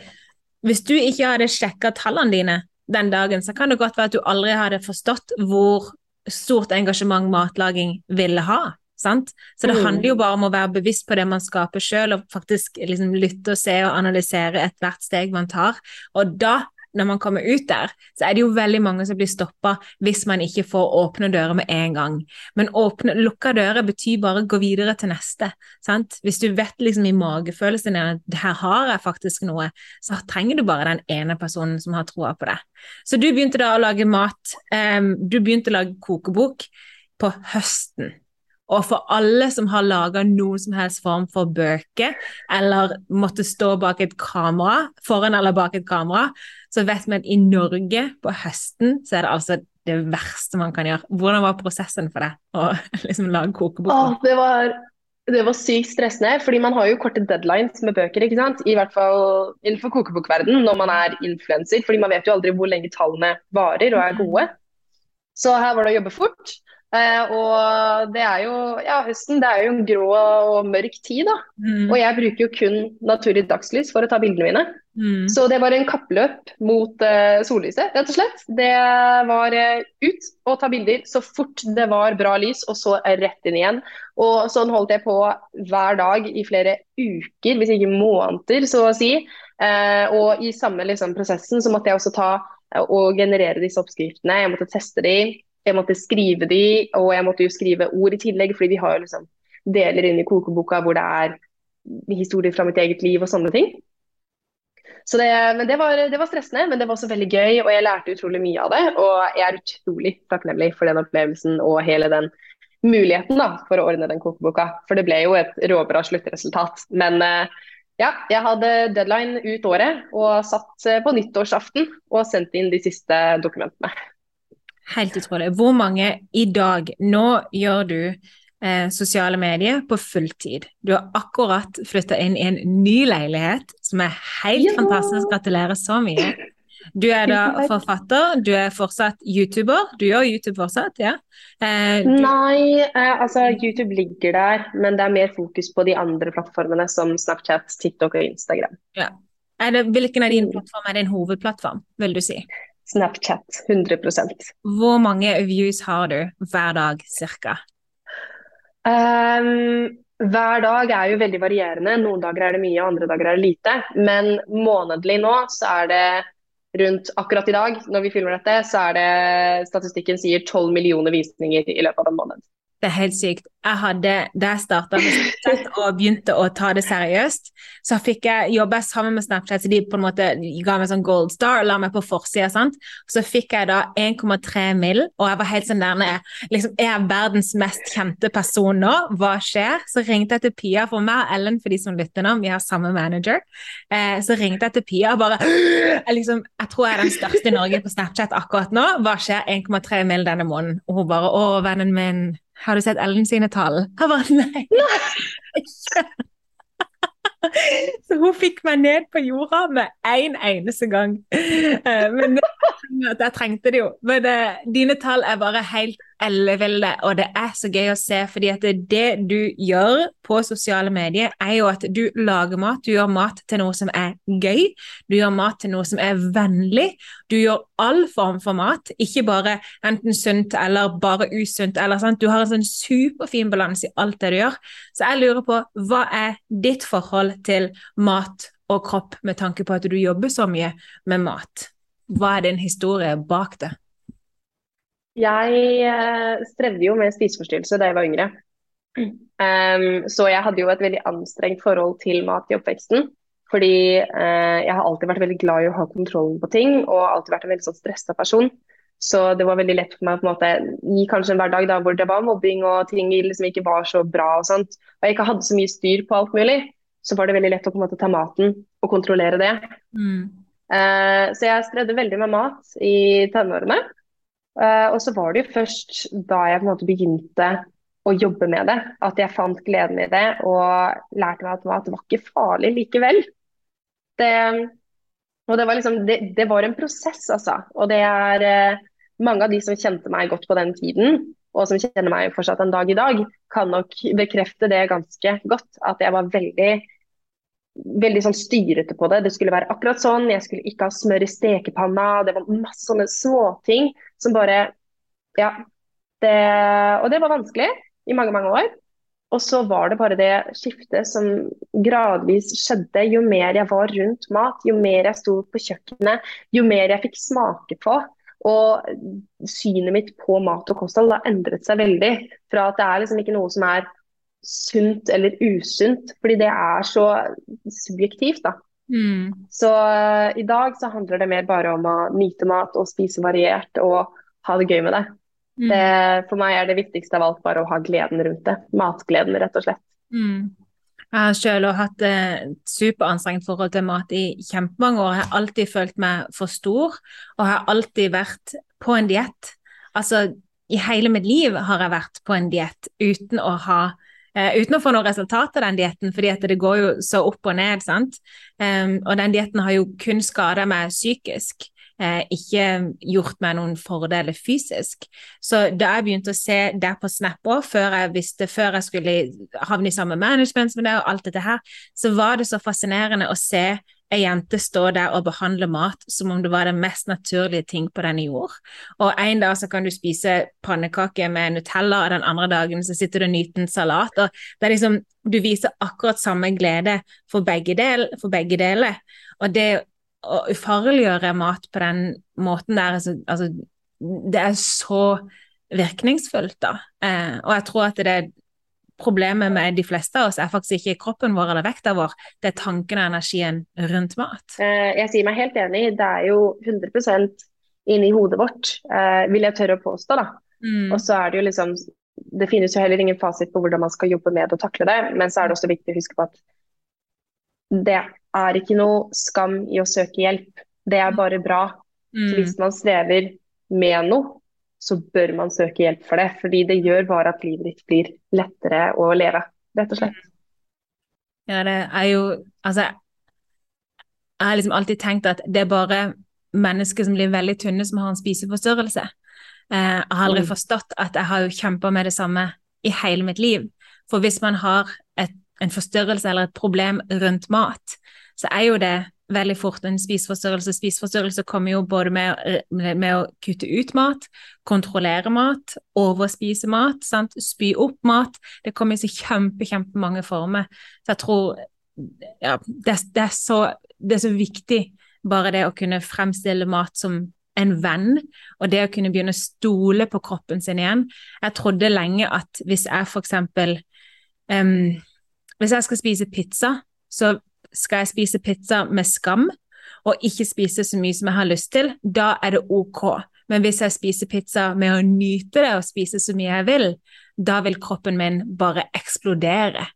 Hvis du ikke hadde sjekka tallene dine den dagen, så kan det godt være at du aldri hadde forstått hvor stort engasjement matlaging ville ha. Sant? Så det handler jo mm. bare om å være bevisst på det man skaper sjøl, og faktisk liksom lytte og se og analysere ethvert steg man tar. Og da, når man kommer ut der, så er det jo veldig mange som blir stoppa hvis man ikke får åpne dører med en gang. Men åpne, lukka dører betyr bare gå videre til neste. Sant? Hvis du vet liksom i magefølelsen din at her har jeg faktisk noe, så trenger du bare den ene personen som har troa på det. Så du begynte da å lage mat, um, du begynte å lage kokebok på høsten. Og for alle som har laga noen som helst form for bøker, eller måtte stå bak et kamera, foran eller bak et kamera, så vet vi at i Norge på høsten så er det altså det verste man kan gjøre. Hvordan var prosessen for deg å liksom lage kokebok? Det var det var sykt stressende, fordi man har jo korte deadlines med bøker. ikke sant? I hvert fall innenfor kokebokverdenen når man er influenser, fordi man vet jo aldri hvor lenge tallene varer og er gode. Så her var det å jobbe fort. Eh, og det er jo ja, høsten det er jo en grå og mørk tid, da. Mm. Og jeg bruker jo kun naturlig dagslys for å ta bildene mine. Mm. Så det var en kappløp mot eh, sollyset, rett og slett. Det var eh, ut og ta bilder så fort det var bra lys, og så rett inn igjen. Og sånn holdt jeg på hver dag i flere uker, hvis ikke måneder, så å si. Uh, og i samme liksom, prosessen så måtte jeg også ta og generere disse oppskriftene. Jeg måtte teste de jeg måtte skrive de, og jeg måtte jo skrive ord i tillegg, fordi vi har jo liksom deler inn i kokeboka hvor det er historier fra mitt eget liv og sånne ting. Så det, men det var, det var, stressende, men det var også veldig gøy, og jeg lærte utrolig mye av det. Og jeg er utrolig takknemlig for den opplevelsen og hele den muligheten da, for å ordne den kokeboka. For det ble jo et råbra sluttresultat. Men eh, ja, jeg hadde deadline ut året og satt eh, på nyttårsaften og sendte inn de siste dokumentene. Helt utrolig. Hvor mange i dag Nå gjør du eh, sosiale medier på fulltid. Du har akkurat flytta inn i en ny leilighet som er helt ja. fantastisk. Gratulerer så mye. Du er da forfatter, du er fortsatt YouTuber. Du gjør YouTube fortsatt, ja? Eh, du... Nei, eh, altså YouTube ligger der, men det er mer fokus på de andre plattformene som Snapchat, TikTok og Instagram. Ja. Det, hvilken av dine plattformer er din hovedplattform, vil du si? Snapchat. 100% Hvor mange views har du hver dag ca.? Um, hver dag er jo veldig varierende. Noen dager er det mye, andre dager er det lite. Men månedlig nå så er det rundt akkurat i dag, når vi filmer dette, så er det statistikken sier 12 millioner visninger i løpet av en måned. Det er helt sykt. Jeg hadde, Da jeg starta med Snapchat og begynte å ta det seriøst, så fikk jeg jobbe sammen med Snapchat, så de på en måte ga meg sånn gold star og la meg på forsida. Så fikk jeg da 1,3 mill., og jeg var helt sånn der nede liksom, Er jeg verdens mest kjente person nå? Hva skjer? Så ringte jeg til Pia, for meg og Ellen, for de som lytter nå, vi har samme manager. Eh, så ringte jeg til Pia og bare jeg, liksom, jeg tror jeg er den største i Norge på Snapchat akkurat nå. Hva skjer? 1,3 mill. denne måneden. Og hun bare Å, vennen min har du sett Ellen sine tall? Jeg bare nei. nei. Så hun fikk meg ned på jorda med én en eneste gang. Eh, men jeg trengte det jo. Men eh, dine tall er bare helt elleville, og det er så gøy å se, fordi at det du gjør på sosiale medier, er jo at du lager mat. Du gjør mat til noe som er gøy, du gjør mat til noe som er vennlig. Du gjør all form for mat, ikke bare enten sunt eller bare usunt. Eller, sant? Du har en sånn superfin balanse i alt det du gjør. Så jeg lurer på, hva er ditt forhold til mat og kropp med tanke på at du jobber så mye med mat? Hva er din historie bak det? Jeg eh, strevde jo med spiseforstyrrelse da jeg var yngre. Um, så jeg hadde jo et veldig anstrengt forhold til mat i oppveksten. Fordi uh, jeg har alltid vært veldig glad i å ha kontrollen på ting, og alltid vært en veldig sånn stressa person. Så det var veldig lett for meg på en måte, gi kanskje en hverdag da, hvor det var mobbing og ting liksom ikke var så bra og sånt. Og jeg ikke hadde så mye styr på alt mulig, så var det veldig lett å på en måte ta maten og kontrollere det. Mm. Uh, så jeg strevde veldig med mat i tenårene. Uh, og så var det jo først da jeg på en måte begynte å jobbe med det, at jeg fant gleden i det og lærte meg at det var ikke farlig likevel. Det, og det var liksom, det, det var en prosess, altså. Og det er uh, mange av de som kjente meg godt på den tiden, og som kjenner meg fortsatt en dag i dag, kan nok bekrefte det ganske godt. At jeg var veldig, veldig sånn styrete på det. Det skulle være akkurat sånn. Jeg skulle ikke ha smør i stekepanna. Det var masse sånne småting som bare Ja. Det, og det var vanskelig i mange, mange år. Og så var det bare det skiftet som gradvis skjedde. Jo mer jeg var rundt mat, jo mer jeg sto på kjøkkenet, jo mer jeg fikk smake på, og synet mitt på mat og kosthold har endret seg veldig. Fra at det er liksom ikke noe som er sunt eller usunt, fordi det er så subjektivt, da. Mm. Så uh, i dag så handler det mer bare om å nyte mat og spise variert og ha det gøy med det. Mm. det for meg er det viktigste av alt bare å ha gleden rundt det. Matgleden, rett og slett. Mm. Jeg har selv hatt et superanstrengt forhold til mat i kjempemange år. Jeg har alltid følt meg for stor, og har alltid vært på en diett. Altså, i hele mitt liv har jeg vært på en diett uten å ha Uh, uten å få noe resultat av den dietten, fordi det går jo så opp og ned. sant? Um, og den dietten har jo kun skada meg psykisk eh, ikke gjort meg noen fordeler fysisk. Så da jeg begynte å se det på Snap òg, før jeg før jeg skulle havne i samme management som det og alt dette her, så var det så fascinerende å se ei jente stå der og behandle mat som om det var den mest naturlige ting på denne jord. Og en dag så kan du spise pannekaker med Nutella, og den andre dagen så sitter du og nyter en salat. og det er liksom, Du viser akkurat samme glede for begge, del, for begge deler. Og det å ufarliggjøre mat på den måten der, altså, altså, det er så virkningsfullt, da. Eh, og jeg tror at det er problemet med de fleste av oss er faktisk ikke kroppen vår eller vekta vår, det er tanken og energien rundt mat. Eh, jeg sier meg helt enig, det er jo 100 inni hodet vårt, eh, vil jeg tørre å påstå, da. Mm. Og så er det jo liksom Det finnes jo heller ingen fasit på hvordan man skal jobbe med å takle det, men så er det også viktig å huske på at det er ikke noe skam i å søke hjelp. Det er bare bra. Mm. hvis man strever med noe, så bør man søke hjelp for det. Fordi det gjør bare at livet ditt blir lettere å leve, rett og slett. Ja, det er jo Altså, jeg har liksom alltid tenkt at det er bare mennesker som blir veldig tynne, som har en spiseforstyrrelse. Eh, jeg har aldri mm. forstått at jeg har jo kjempa med det samme i hele mitt liv. For hvis man har et, en forstyrrelse eller et problem rundt mat, så er jo det veldig fort en spiseforstyrrelse. Spiseforstyrrelse kommer jo både med, med, å kutte ut mat, kontrollere mat, overspise mat, sant? spy opp mat. Det kommer i så kjempe, kjempemange former. Så jeg tror ja, det, det, er så, det er så viktig bare det å kunne fremstille mat som en venn, og det å kunne begynne å stole på kroppen sin igjen. Jeg trodde lenge at hvis jeg for eksempel um, Hvis jeg skal spise pizza, så skal jeg spise pizza med skam og ikke spise så mye som jeg har lyst til, da er det ok. Men hvis jeg spiser pizza med å nyte det og spise så mye jeg vil, da vil kroppen min bare eksplodere.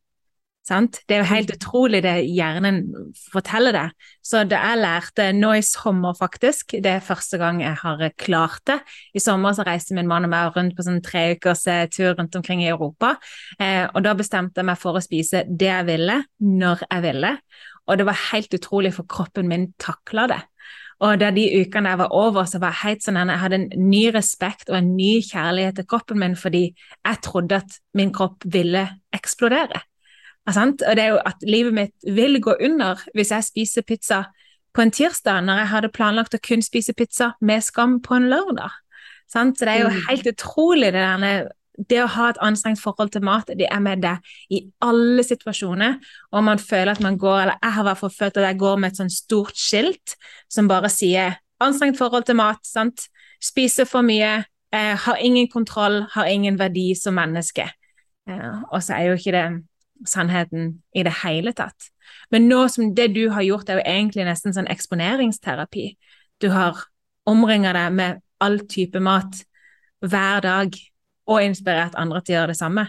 Sant? Det er jo helt utrolig det hjernen forteller det. Så det jeg lærte nå i sommer, faktisk, det er første gang jeg har klart det. I sommer så reiste min mann og meg rundt på sånn tre ukers eh, tur rundt omkring i Europa. Eh, og da bestemte jeg meg for å spise det jeg ville, når jeg ville. Og det var helt utrolig, for kroppen min takla det. Og da de ukene jeg var over, så var jeg helt sånn jeg hadde en ny respekt og en ny kjærlighet til kroppen min fordi jeg trodde at min kropp ville eksplodere. Og det er jo at livet mitt vil gå under hvis jeg spiser pizza på en tirsdag, når jeg hadde planlagt å kun spise pizza med skam på en lørdag. Så det er jo mm. helt utrolig det denne det å ha et anstrengt forhold til mat, det er med det i alle situasjoner. Og man føler at man går, eller jeg har i hvert fall følt at jeg går med et sånn stort skilt som bare sier 'anstrengt forhold til mat', sant? Spiser for mye, eh, har ingen kontroll, har ingen verdi som menneske. Eh, og så er jo ikke det sannheten i det hele tatt. Men nå som det du har gjort, er jo egentlig nesten sånn eksponeringsterapi. Du har omringa deg med all type mat hver dag og inspirert andre til å gjøre det samme.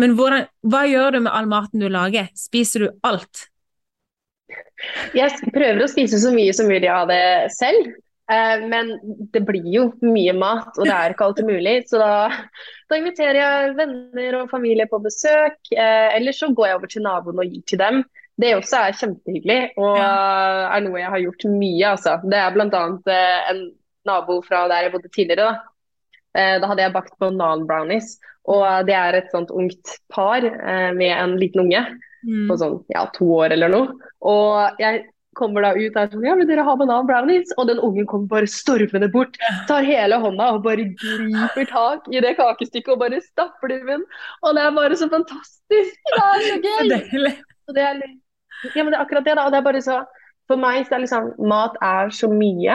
Men hvordan, hva gjør du med all maten du lager? Spiser du alt? Jeg prøver å spise så mye som mulig av det selv. Eh, men det blir jo mye mat, og det er ikke alltid mulig. Så da, da inviterer jeg venner og familie på besøk. Eh, eller så går jeg over til naboen og gir til dem. Det også er kjempehyggelig og ja. er noe jeg har gjort mye. Altså. Det er bl.a. Eh, en nabo fra der jeg bodde tidligere. Da. Eh, da hadde jeg bakt banan-brownies. Og det er et sånt ungt par eh, med en liten unge mm. på sånn ja, to år eller noe. Og jeg kommer da ut og er sånn Ja, vil dere ha banan-brownies? Og den ungen kommer bare stormende bort, tar hele hånda og bare griper tak i det kakestykket og bare stapper det i munnen. Og det er bare så fantastisk! Det er så gøy! Og det er, ja, men det er akkurat det, da. Og det er bare så For meg så er liksom Mat er så mye.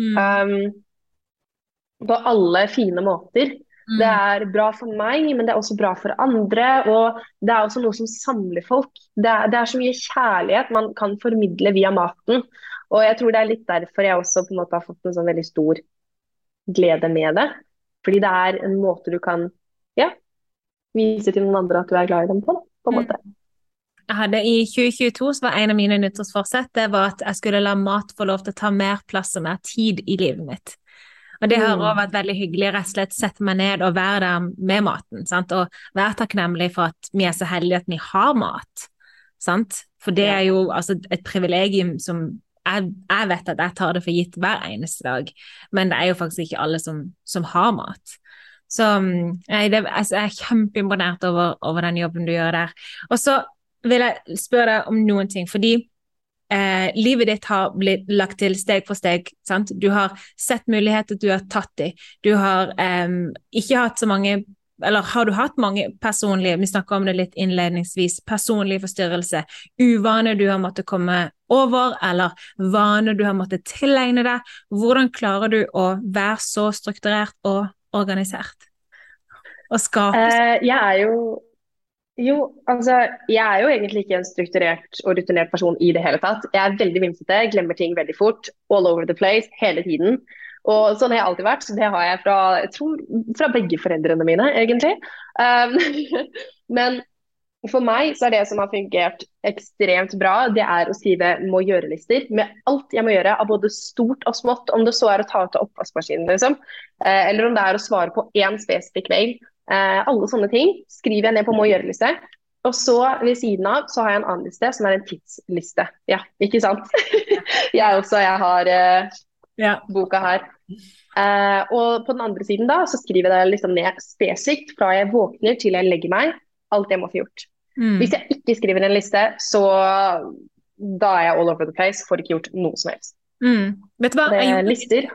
Mm. Um, på alle fine måter. Mm. Det er bra for meg, men det er også bra for andre. Og det er også noe som samler folk. Det er, det er, så mye kjærlighet man kan formidle via maten. Og jeg tror det er litt derfor jeg også på en måte har fått en sånn veldig stor glede med det. Fordi det er en måte du kan ja, vise til noen andre at du er glad i dem på. på en mm. måte. Jeg hadde I 2022 så var en av mine nyttårsforsett det var at jeg skulle la mat få lov til å ta mer plass og mer tid i livet mitt. Og det har òg mm. vært veldig hyggelig rett og slett sette meg ned og være der med maten. Sant? Og være takknemlig for at vi er så heldige at vi har mat. Sant? For det er jo altså, et privilegium som jeg, jeg, vet at jeg tar det for gitt hver eneste dag, men det er jo faktisk ikke alle som, som har mat. Så mm, jeg, det, altså, jeg er kjempeimponert over, over, den jobben du gjør der. Og så vil jeg spørre deg om noen ting, fordi eh, livet ditt har blitt lagt til steg for steg. Sant? Du har sett muligheter, du har tatt dem. Du har eh, ikke hatt så mange eller har du hatt mange personlige vi snakka om det litt innledningsvis, personlige forstyrrelser, uvaner du har måttet komme over, eller vaner du har måttet tilegne deg? Hvordan klarer du å være så strukturert og organisert? Og skape uh, Jeg er jo jo, altså jeg er jo egentlig ikke en strukturert og rutinert person i det hele tatt. Jeg er veldig vimsete, glemmer ting veldig fort. All over the place, hele tiden. Og sånn har jeg alltid vært. så Det har jeg fra, jeg tror, fra begge foreldrene mine, egentlig. Um, men for meg så er det som har fungert ekstremt bra, det er å skrive må gjøre-lister med alt jeg må gjøre av både stort og smått. Om det så er å ta ut av oppvaskmaskinen, liksom. Eh, eller om det er å svare på én spesifikk mail alle sånne ting skriver jeg ned på må gjøre-liste. Og så ved siden av så har jeg en annen liste som er en tidsliste. Ja, ikke sant? jeg også, jeg har eh, ja. boka her. Eh, og på den andre siden da, så skriver jeg liksom ned spesifikt fra jeg våkner til jeg legger meg. Alt jeg må få gjort. Mm. Hvis jeg ikke skriver en liste, så da er jeg all over the place. Får ikke gjort noe som helst. Mm. Vet du hva? Det er lister.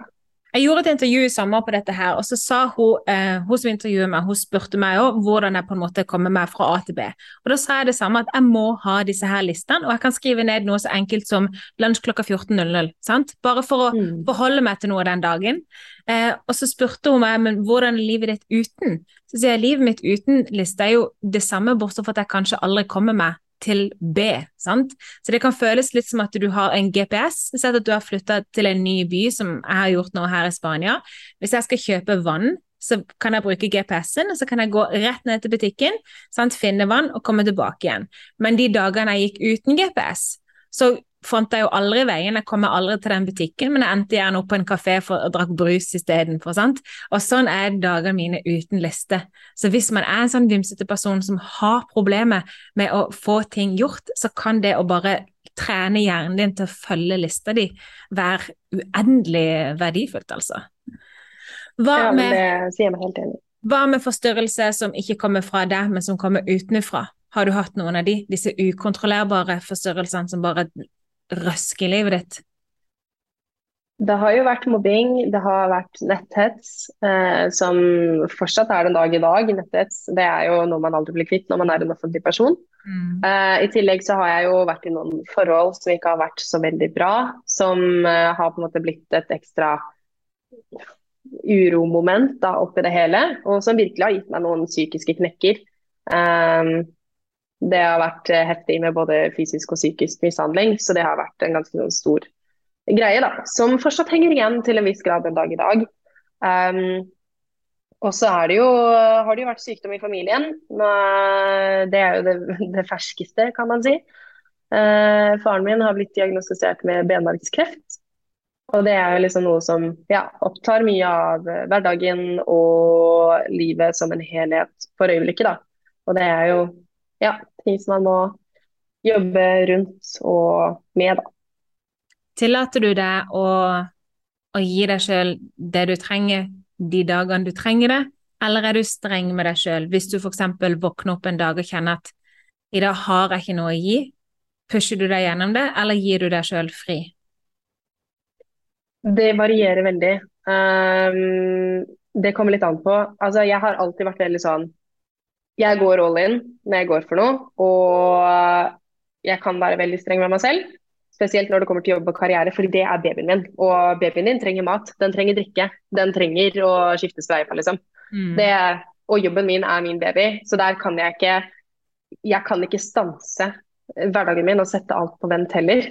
Jeg gjorde et intervju i sommer på dette her, og så sa hun, eh, hun som intervjuet meg, hun spurte meg også, hvordan jeg på en måte kommer meg fra A til B. Og Da sa jeg det samme, at jeg må ha disse her listene, og jeg kan skrive ned noe så enkelt som lunsj klokka 14.00. Bare for å mm. forholde meg til noe den dagen. Eh, og så spurte hun meg men hvordan er livet ditt uten. Så sier jeg livet mitt uten liste er jo det samme, bortsett fra at jeg kanskje aldri kommer meg til B. sant? Så det kan føles litt som at du har en GPS. Sett at du har flytta til en ny by, som jeg har gjort nå her i Spania. Hvis jeg skal kjøpe vann, så kan jeg bruke GPS-en, og så kan jeg gå rett ned til butikken, sant? finne vann og komme tilbake igjen. Men de dagene jeg gikk uten GPS, så jeg jo aldri veien, jeg kommer aldri til den butikken, men jeg endte gjerne opp på en kafé for å drakk brus istedenfor. Og sånn er dagene mine uten liste. Så hvis man er en sånn vimsete person som har problemer med å få ting gjort, så kan det å bare trene hjernen din til å følge lista di være uendelig verdifullt, altså. Hva ja, med, det sier meg helt enig Hva med forstyrrelser som ikke kommer fra deg, men som kommer utenfra? Har du hatt noen av de, disse ukontrollerbare forstyrrelsene som bare røske i livet ditt? Det har jo vært mobbing, det har vært netthets, eh, som fortsatt er den dag i dag. Netthets det er jo noe man aldri blir kvitt når man er en offentlig person. Mm. Eh, I tillegg så har jeg jo vært i noen forhold som ikke har vært så veldig bra. Som eh, har på en måte blitt et ekstra uromoment da, oppi det hele. Og som virkelig har gitt meg noen psykiske knekker. Um, det har vært heftig med både fysisk og psykisk mishandling, så det har vært en ganske stor greie, da, som fortsatt henger igjen til en viss grad en dag i dag. Um, og så har det jo vært sykdom i familien. Det er jo det, det ferskeste, kan man si. Uh, faren min har blitt diagnostisert med benmargskreft. Og det er jo liksom noe som ja, opptar mye av hverdagen og livet som en helhet for øyeblikket. da. Og det er jo ja, ting som man må jobbe rundt og med, da. Tillater du deg å, å gi deg sjøl det du trenger de dagene du trenger det, eller er du streng med deg sjøl hvis du f.eks. våkner opp en dag og kjenner at i dag har jeg ikke noe å gi? Pusher du deg gjennom det, eller gir du deg sjøl fri? Det varierer veldig. Um, det kommer litt an på. Altså, jeg har alltid vært veldig sånn Jeg går all in når jeg går for noe, og jeg kan være veldig streng med meg selv. Spesielt når det kommer til jobb og karriere, fordi det er babyen min. Og babyen din trenger mat, den trenger drikke, den trenger å skiftes på, liksom. Mm. Det, og jobben min er min baby, så der kan jeg ikke Jeg kan ikke stanse hverdagen min og sette alt på vent heller.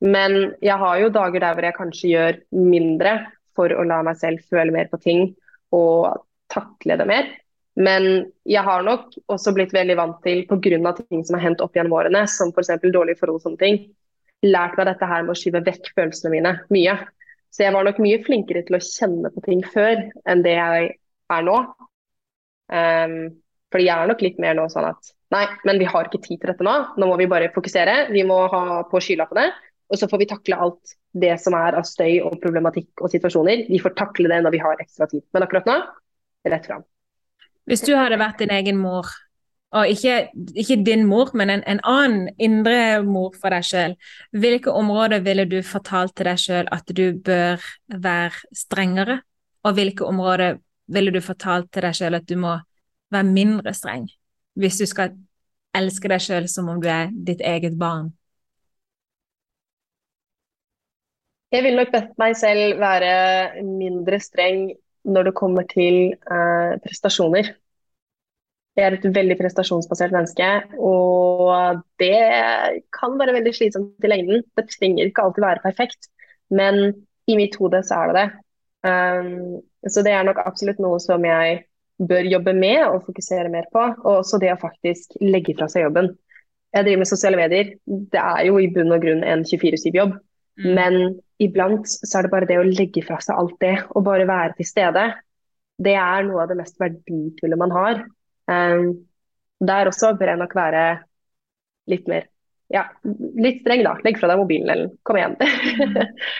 Men jeg har jo dager der hvor jeg kanskje gjør mindre for å la meg selv føle mer på ting og takle det mer. Men jeg har nok også blitt veldig vant til, pga. ting som har hendt opp gjennom årene, som f.eks. dårlige forhold og sånne ting, lært meg dette her med å skyve vekk følelsene mine mye. Så jeg var nok mye flinkere til å kjenne på ting før enn det jeg er nå. Um, fordi jeg er nok litt mer nå sånn at nei, men vi har ikke tid til dette nå. Nå må vi bare fokusere. Vi må ha på skylappene. Og så får vi takle alt det som er av støy og problematikk og situasjoner. Vi får takle det når vi har ekstra tid. Men akkurat nå, rett fram. Hvis du hadde vært din egen mor, og ikke, ikke din mor, men en, en, annen indre mor for deg sjøl, hvilke områder ville du fortalt til deg sjøl at du bør være strengere, og hvilke områder ville du fortalt til deg sjøl at du må være mindre streng, hvis du skal elske deg sjøl som om du er ditt eget barn? Jeg ville nok bedt meg selv være mindre streng når det kommer til eh, prestasjoner. Jeg er et veldig prestasjonsbasert menneske, og det kan være veldig slitsomt i lengden. Det trenger ikke alltid være perfekt, men i mitt hode så er det det. Um, så det er nok absolutt noe som jeg bør jobbe med og fokusere mer på. Og også det å faktisk legge fra seg jobben. Jeg driver med sosiale medier. Det er jo i bunn og grunn en 24-7-jobb. Mm. Men iblant så er det bare det å legge fra seg alt det og bare være til stede. Det er noe av det mest verdifulle man har. Um, der også bør jeg nok være litt mer ja, litt streng, da. Legg fra deg mobilen, eller kom igjen.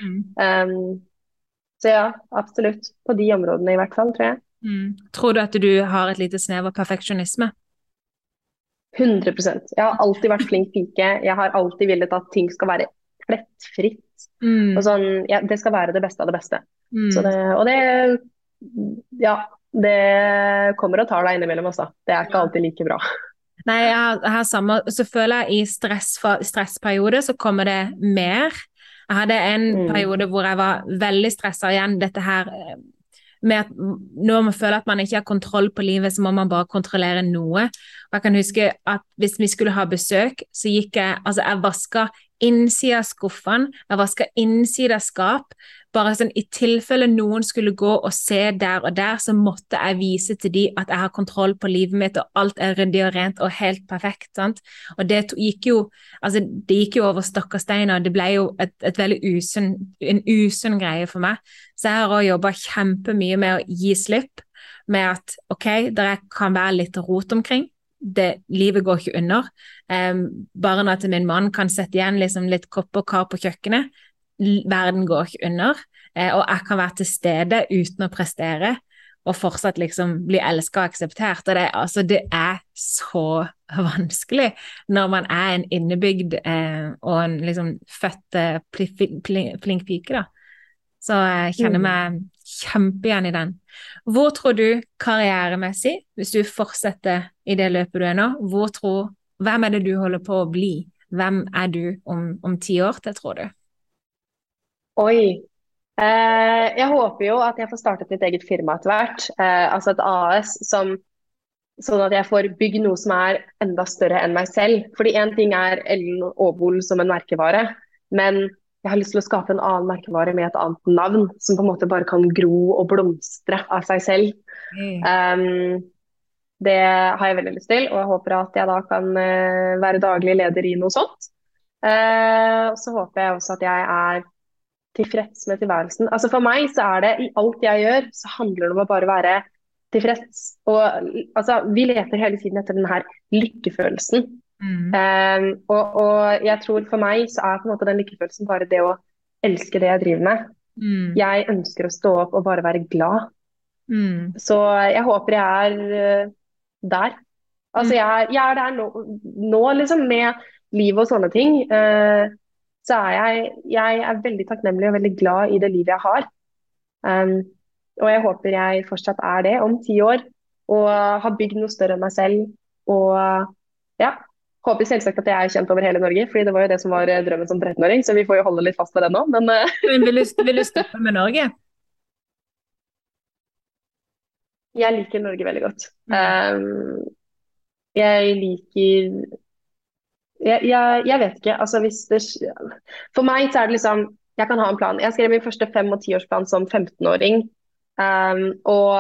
mm. um, så ja, absolutt. På de områdene i hvert fall, tror jeg. Mm. Tror du at du har et lite snev av perfeksjonisme? 100 Jeg har alltid vært flink pike. Jeg har alltid villet at ting skal være plettfritt. Mm. Og sånn, ja, det skal være det beste av det beste. Mm. Det, og det Ja, det kommer og tar deg innimellom også. Det er ikke alltid like bra. Nei, jeg har, jeg har samme Så føler jeg i stress, stressperiode så kommer det mer. Jeg hadde en mm. periode hvor jeg var veldig stressa igjen. Dette her eh, med at når man føler at man ikke har kontroll på livet, så må man bare kontrollere noe. Og jeg kan huske at hvis vi skulle ha besøk, så gikk jeg Altså, jeg vaska innsida av skuffene, jeg vaska innsida av skap, bare sånn i tilfelle noen skulle gå og se der og der, så måtte jeg vise til de at jeg har kontroll på livet mitt, og alt er ryddig og rent og helt perfekt. sant? Og det gikk jo altså det gikk jo over stokk og stein, og det ble jo et, et veldig usunn, en usunn greie for meg. Så jeg har òg jobba kjempemye med å gi slipp, med at ok, det kan være litt rot omkring. Det, livet går ikke under. Um, barna til min mann kan sette igjen liksom litt kopp og kar på kjøkkenet verden går ikke under, Uh, og jeg kan være til stede uten å prestere og fortsatt liksom bli elska og akseptert. Og det, altså, det, er så vanskelig når man er en innebygd uh, og en liksom født eh, flink pike, da. Så jeg kjenner Mm. meg kjempeigjen i den. Hvor tror du karrieremessig, hvis du fortsetter i det løpet du er nå, hvor tror, hvem er det du holder på å bli? Hvem er du om, ti år til, tror du? Oi. Eh, jeg håper jo at jeg får startet mitt eget firma etter hvert, eh, altså et AS, som, sånn at jeg får bygd noe som er enda større enn meg selv. Fordi én ting er Ellen Aabol som en merkevare, men jeg har lyst til å skape en annen merkevare med et annet navn, som på en måte bare kan gro og blomstre av seg selv. Um, det har jeg veldig lyst til, og jeg håper at jeg da kan uh, være daglig leder i noe sånt. Uh, så håper jeg også at jeg er tilfreds med tilværelsen. Altså For meg så er det i alt jeg gjør, så handler det om å bare være tilfreds. Og altså, vi leter hele tiden etter den her lykkefølelsen. Mm. Um, og, og jeg tror for meg så er på en måte den lykkefølelsen bare det å elske det jeg driver med. Mm. Jeg ønsker å stå opp og bare være glad. Mm. Så jeg håper jeg er uh, der. Altså jeg er, jeg er der nå, nå liksom med livet og sånne ting. Uh, så er jeg, jeg er veldig takknemlig og veldig glad i det livet jeg har. Um, og jeg håper jeg fortsatt er det om ti år. Og har bygd noe større enn meg selv. Og ja, håper selvsagt at jeg er kjent over hele Norge, fordi det var jo det som var drømmen som 13-åring. Så vi får jo holde litt fast ved det nå, men uh, Men vil du, vil du stoppe med Norge? jeg liker Norge veldig godt. Um, jeg liker jeg, jeg, jeg vet ikke. Altså hvis det For meg så er det liksom Jeg kan ha en plan. Jeg skrev min første fem- og tiårsplan som 15-åring. Um, og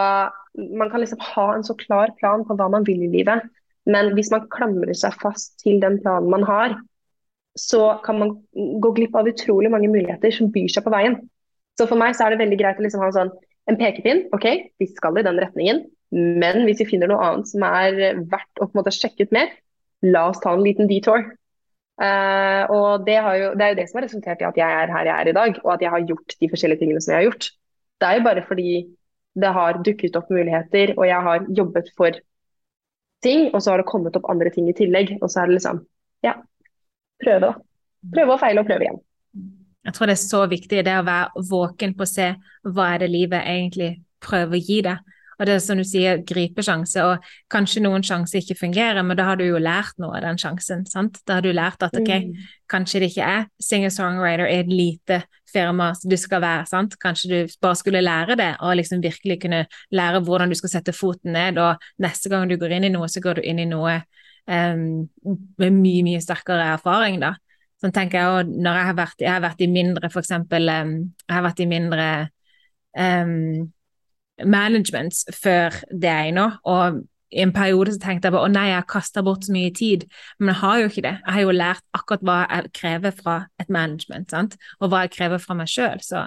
man kan liksom ha en så klar plan på hva man vil i livet. Men hvis man klamrer seg fast til den planen man har, så kan man gå glipp av utrolig mange muligheter som byr seg på veien. Så for meg så er det veldig greit å liksom ha en sånn en pekepinn. OK, vi skal i den retningen. Men hvis vi finner noe annet som er verdt å på en måte sjekke ut mer, la oss ta en liten detour. Uh, og det, jo, det, er jo det som har resultert i at jeg er her jeg er i dag, og at jeg har gjort de forskjellige tingene som jeg har gjort. Det er jo bare fordi det har dukket opp muligheter, og jeg har jobbet for ting, og så har det kommet opp andre ting i tillegg. Og så er det liksom, ja, prøve, da. Prøve og feile og prøve igjen. Jeg tror det er så viktig det å være våken på å se hva er det livet egentlig prøver å gi deg. Og det er som du sier, gripe sjanse, og kanskje noen sjanser ikke fungerer, men da har du jo lært noe av den sjansen. sant? Da har du lært at ok, Mm. kanskje det ikke er singer-songwriter i et lite firma du skal være, sant? Kanskje du bare skulle lære det, og liksom virkelig kunne lære hvordan du skal sette foten ned, og neste gang du går inn i noe, så går du inn i noe um, med mye, mye sterkere erfaring, da. Sånn tenker jeg òg når jeg har vært, jeg har vært i mindre, for eksempel, um, jeg har vært i mindre um, managements før det ennå. og i en periode så tenkte jeg bare å nei, jeg har kasta bort så mye tid, men jeg har jo ikke det. Jeg har jo lært akkurat hva jeg krever fra et management, sant? og hva jeg krever fra meg sjøl. Så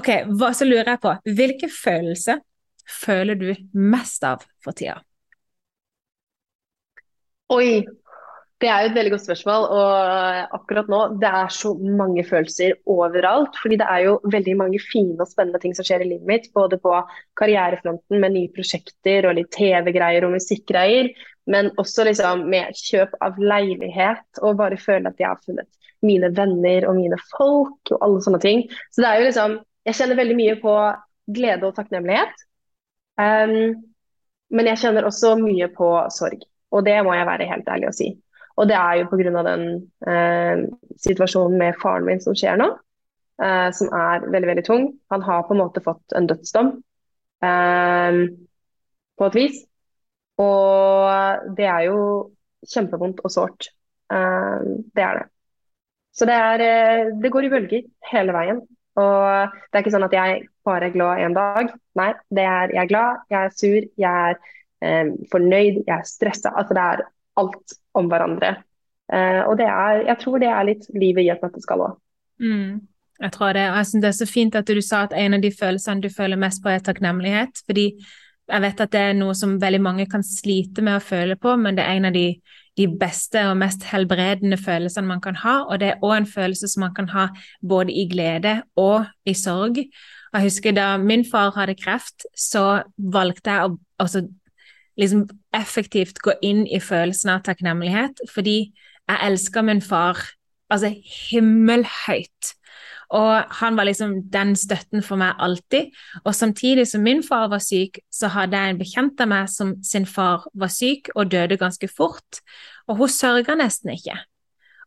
ok, hva, så lurer jeg på, hvilke følelser føler du mest av for tida? Oi, det er jo et veldig godt spørsmål. Og akkurat nå, det er så mange følelser overalt. Fordi det er jo veldig mange fine og spennende ting som skjer i livet mitt. Både på karrierefronten med nye prosjekter og litt TV-greier og musikkgreier. Men også liksom med kjøp av leilighet og bare føle at jeg har funnet mine venner og mine folk og alle sånne ting. Så det er jo liksom Jeg kjenner veldig mye på glede og takknemlighet. Um, men jeg kjenner også mye på sorg. Og det må jeg være helt ærlig å si. Og det er jo pga. den eh, situasjonen med faren min som skjer nå, eh, som er veldig veldig tung. Han har på en måte fått en dødsdom eh, på et vis. Og det er jo kjempevondt og sårt. Eh, det er det. Så det, er, eh, det går i bølger hele veien. Og det er ikke sånn at jeg bare er glad en dag. Nei, det er jeg er glad, jeg er sur, jeg er eh, fornøyd, jeg er stressa. Altså det er alt om hverandre. Eh, og er, jeg tror det er litt livet i et nøtteskall òg. Mm, jeg tror det. Og jeg synes det er så fint at du sa at en av de følelsene du føler mest på, er takknemlighet. Fordi jeg vet at det er noe som veldig mange kan slite med å føle på, men det er en av de, de beste og mest helbredende følelsene man kan ha. Og det er òg en følelse som man kan ha både i glede og i sorg. Jeg husker da min far hadde kreft, så valgte jeg å altså, liksom effektivt gå inn i følelsen av takknemlighet, fordi jeg elsker min far altså himmelhøyt. Og han var liksom den støtten for meg alltid. Og samtidig som min far var syk, så hadde jeg en bekjent av meg som sin far var syk og døde ganske fort. Og hun sørga nesten ikke.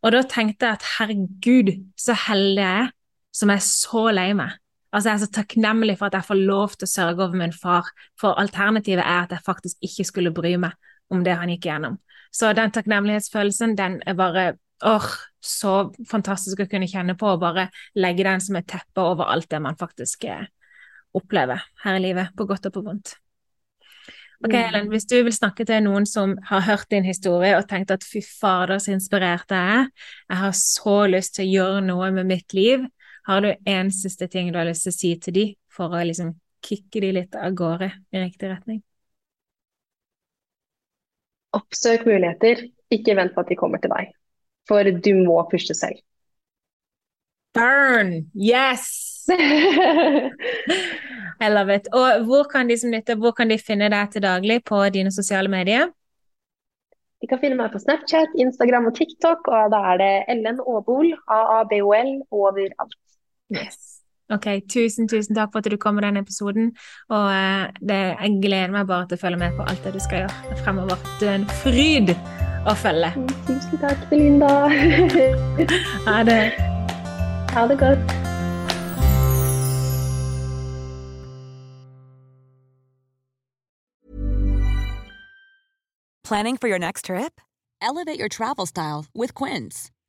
Og da tenkte jeg at herregud, så heldig jeg er som er så lei meg. Altså, Jeg er så takknemlig for at jeg får lov til å sørge over min far, for alternativet er at jeg faktisk ikke skulle bry meg om det han gikk gjennom. Så den takknemlighetsfølelsen, den er bare åh, så fantastisk å kunne kjenne på, og bare legge den som et teppe over alt det man faktisk eh, opplever her i livet, på godt og på vondt. Ok, mm. Helen, Hvis du vil snakke til noen som har hørt din historie og tenkt at fy fader, så inspirert jeg er, jeg har så lyst til å gjøre noe med mitt liv, har du en siste ting du har lyst til å si til dem for å liksom kicke dem litt av gårde i riktig retning? Oppsøk muligheter, ikke vent på at de kommer til deg. For du må pushe selv. Burn! Yes! I love it. Og hvor kan de som lytter, hvor kan de finne deg til daglig på dine sosiale medier? De kan finne meg på Snapchat, Instagram og TikTok, og da er det Ellen Aabol, AABOL, overalt. Yes. Ok, tusen, tusen takk for at du kom med denne episoden. Og uh, det, jeg gleder meg bare til å følge med på alt det du skal gjøre fremover. Du er en fryd å følge. Tusen takk, Belinda. ha det. Ha det godt. Planning for your next trip? Elevate your travel style with Quince.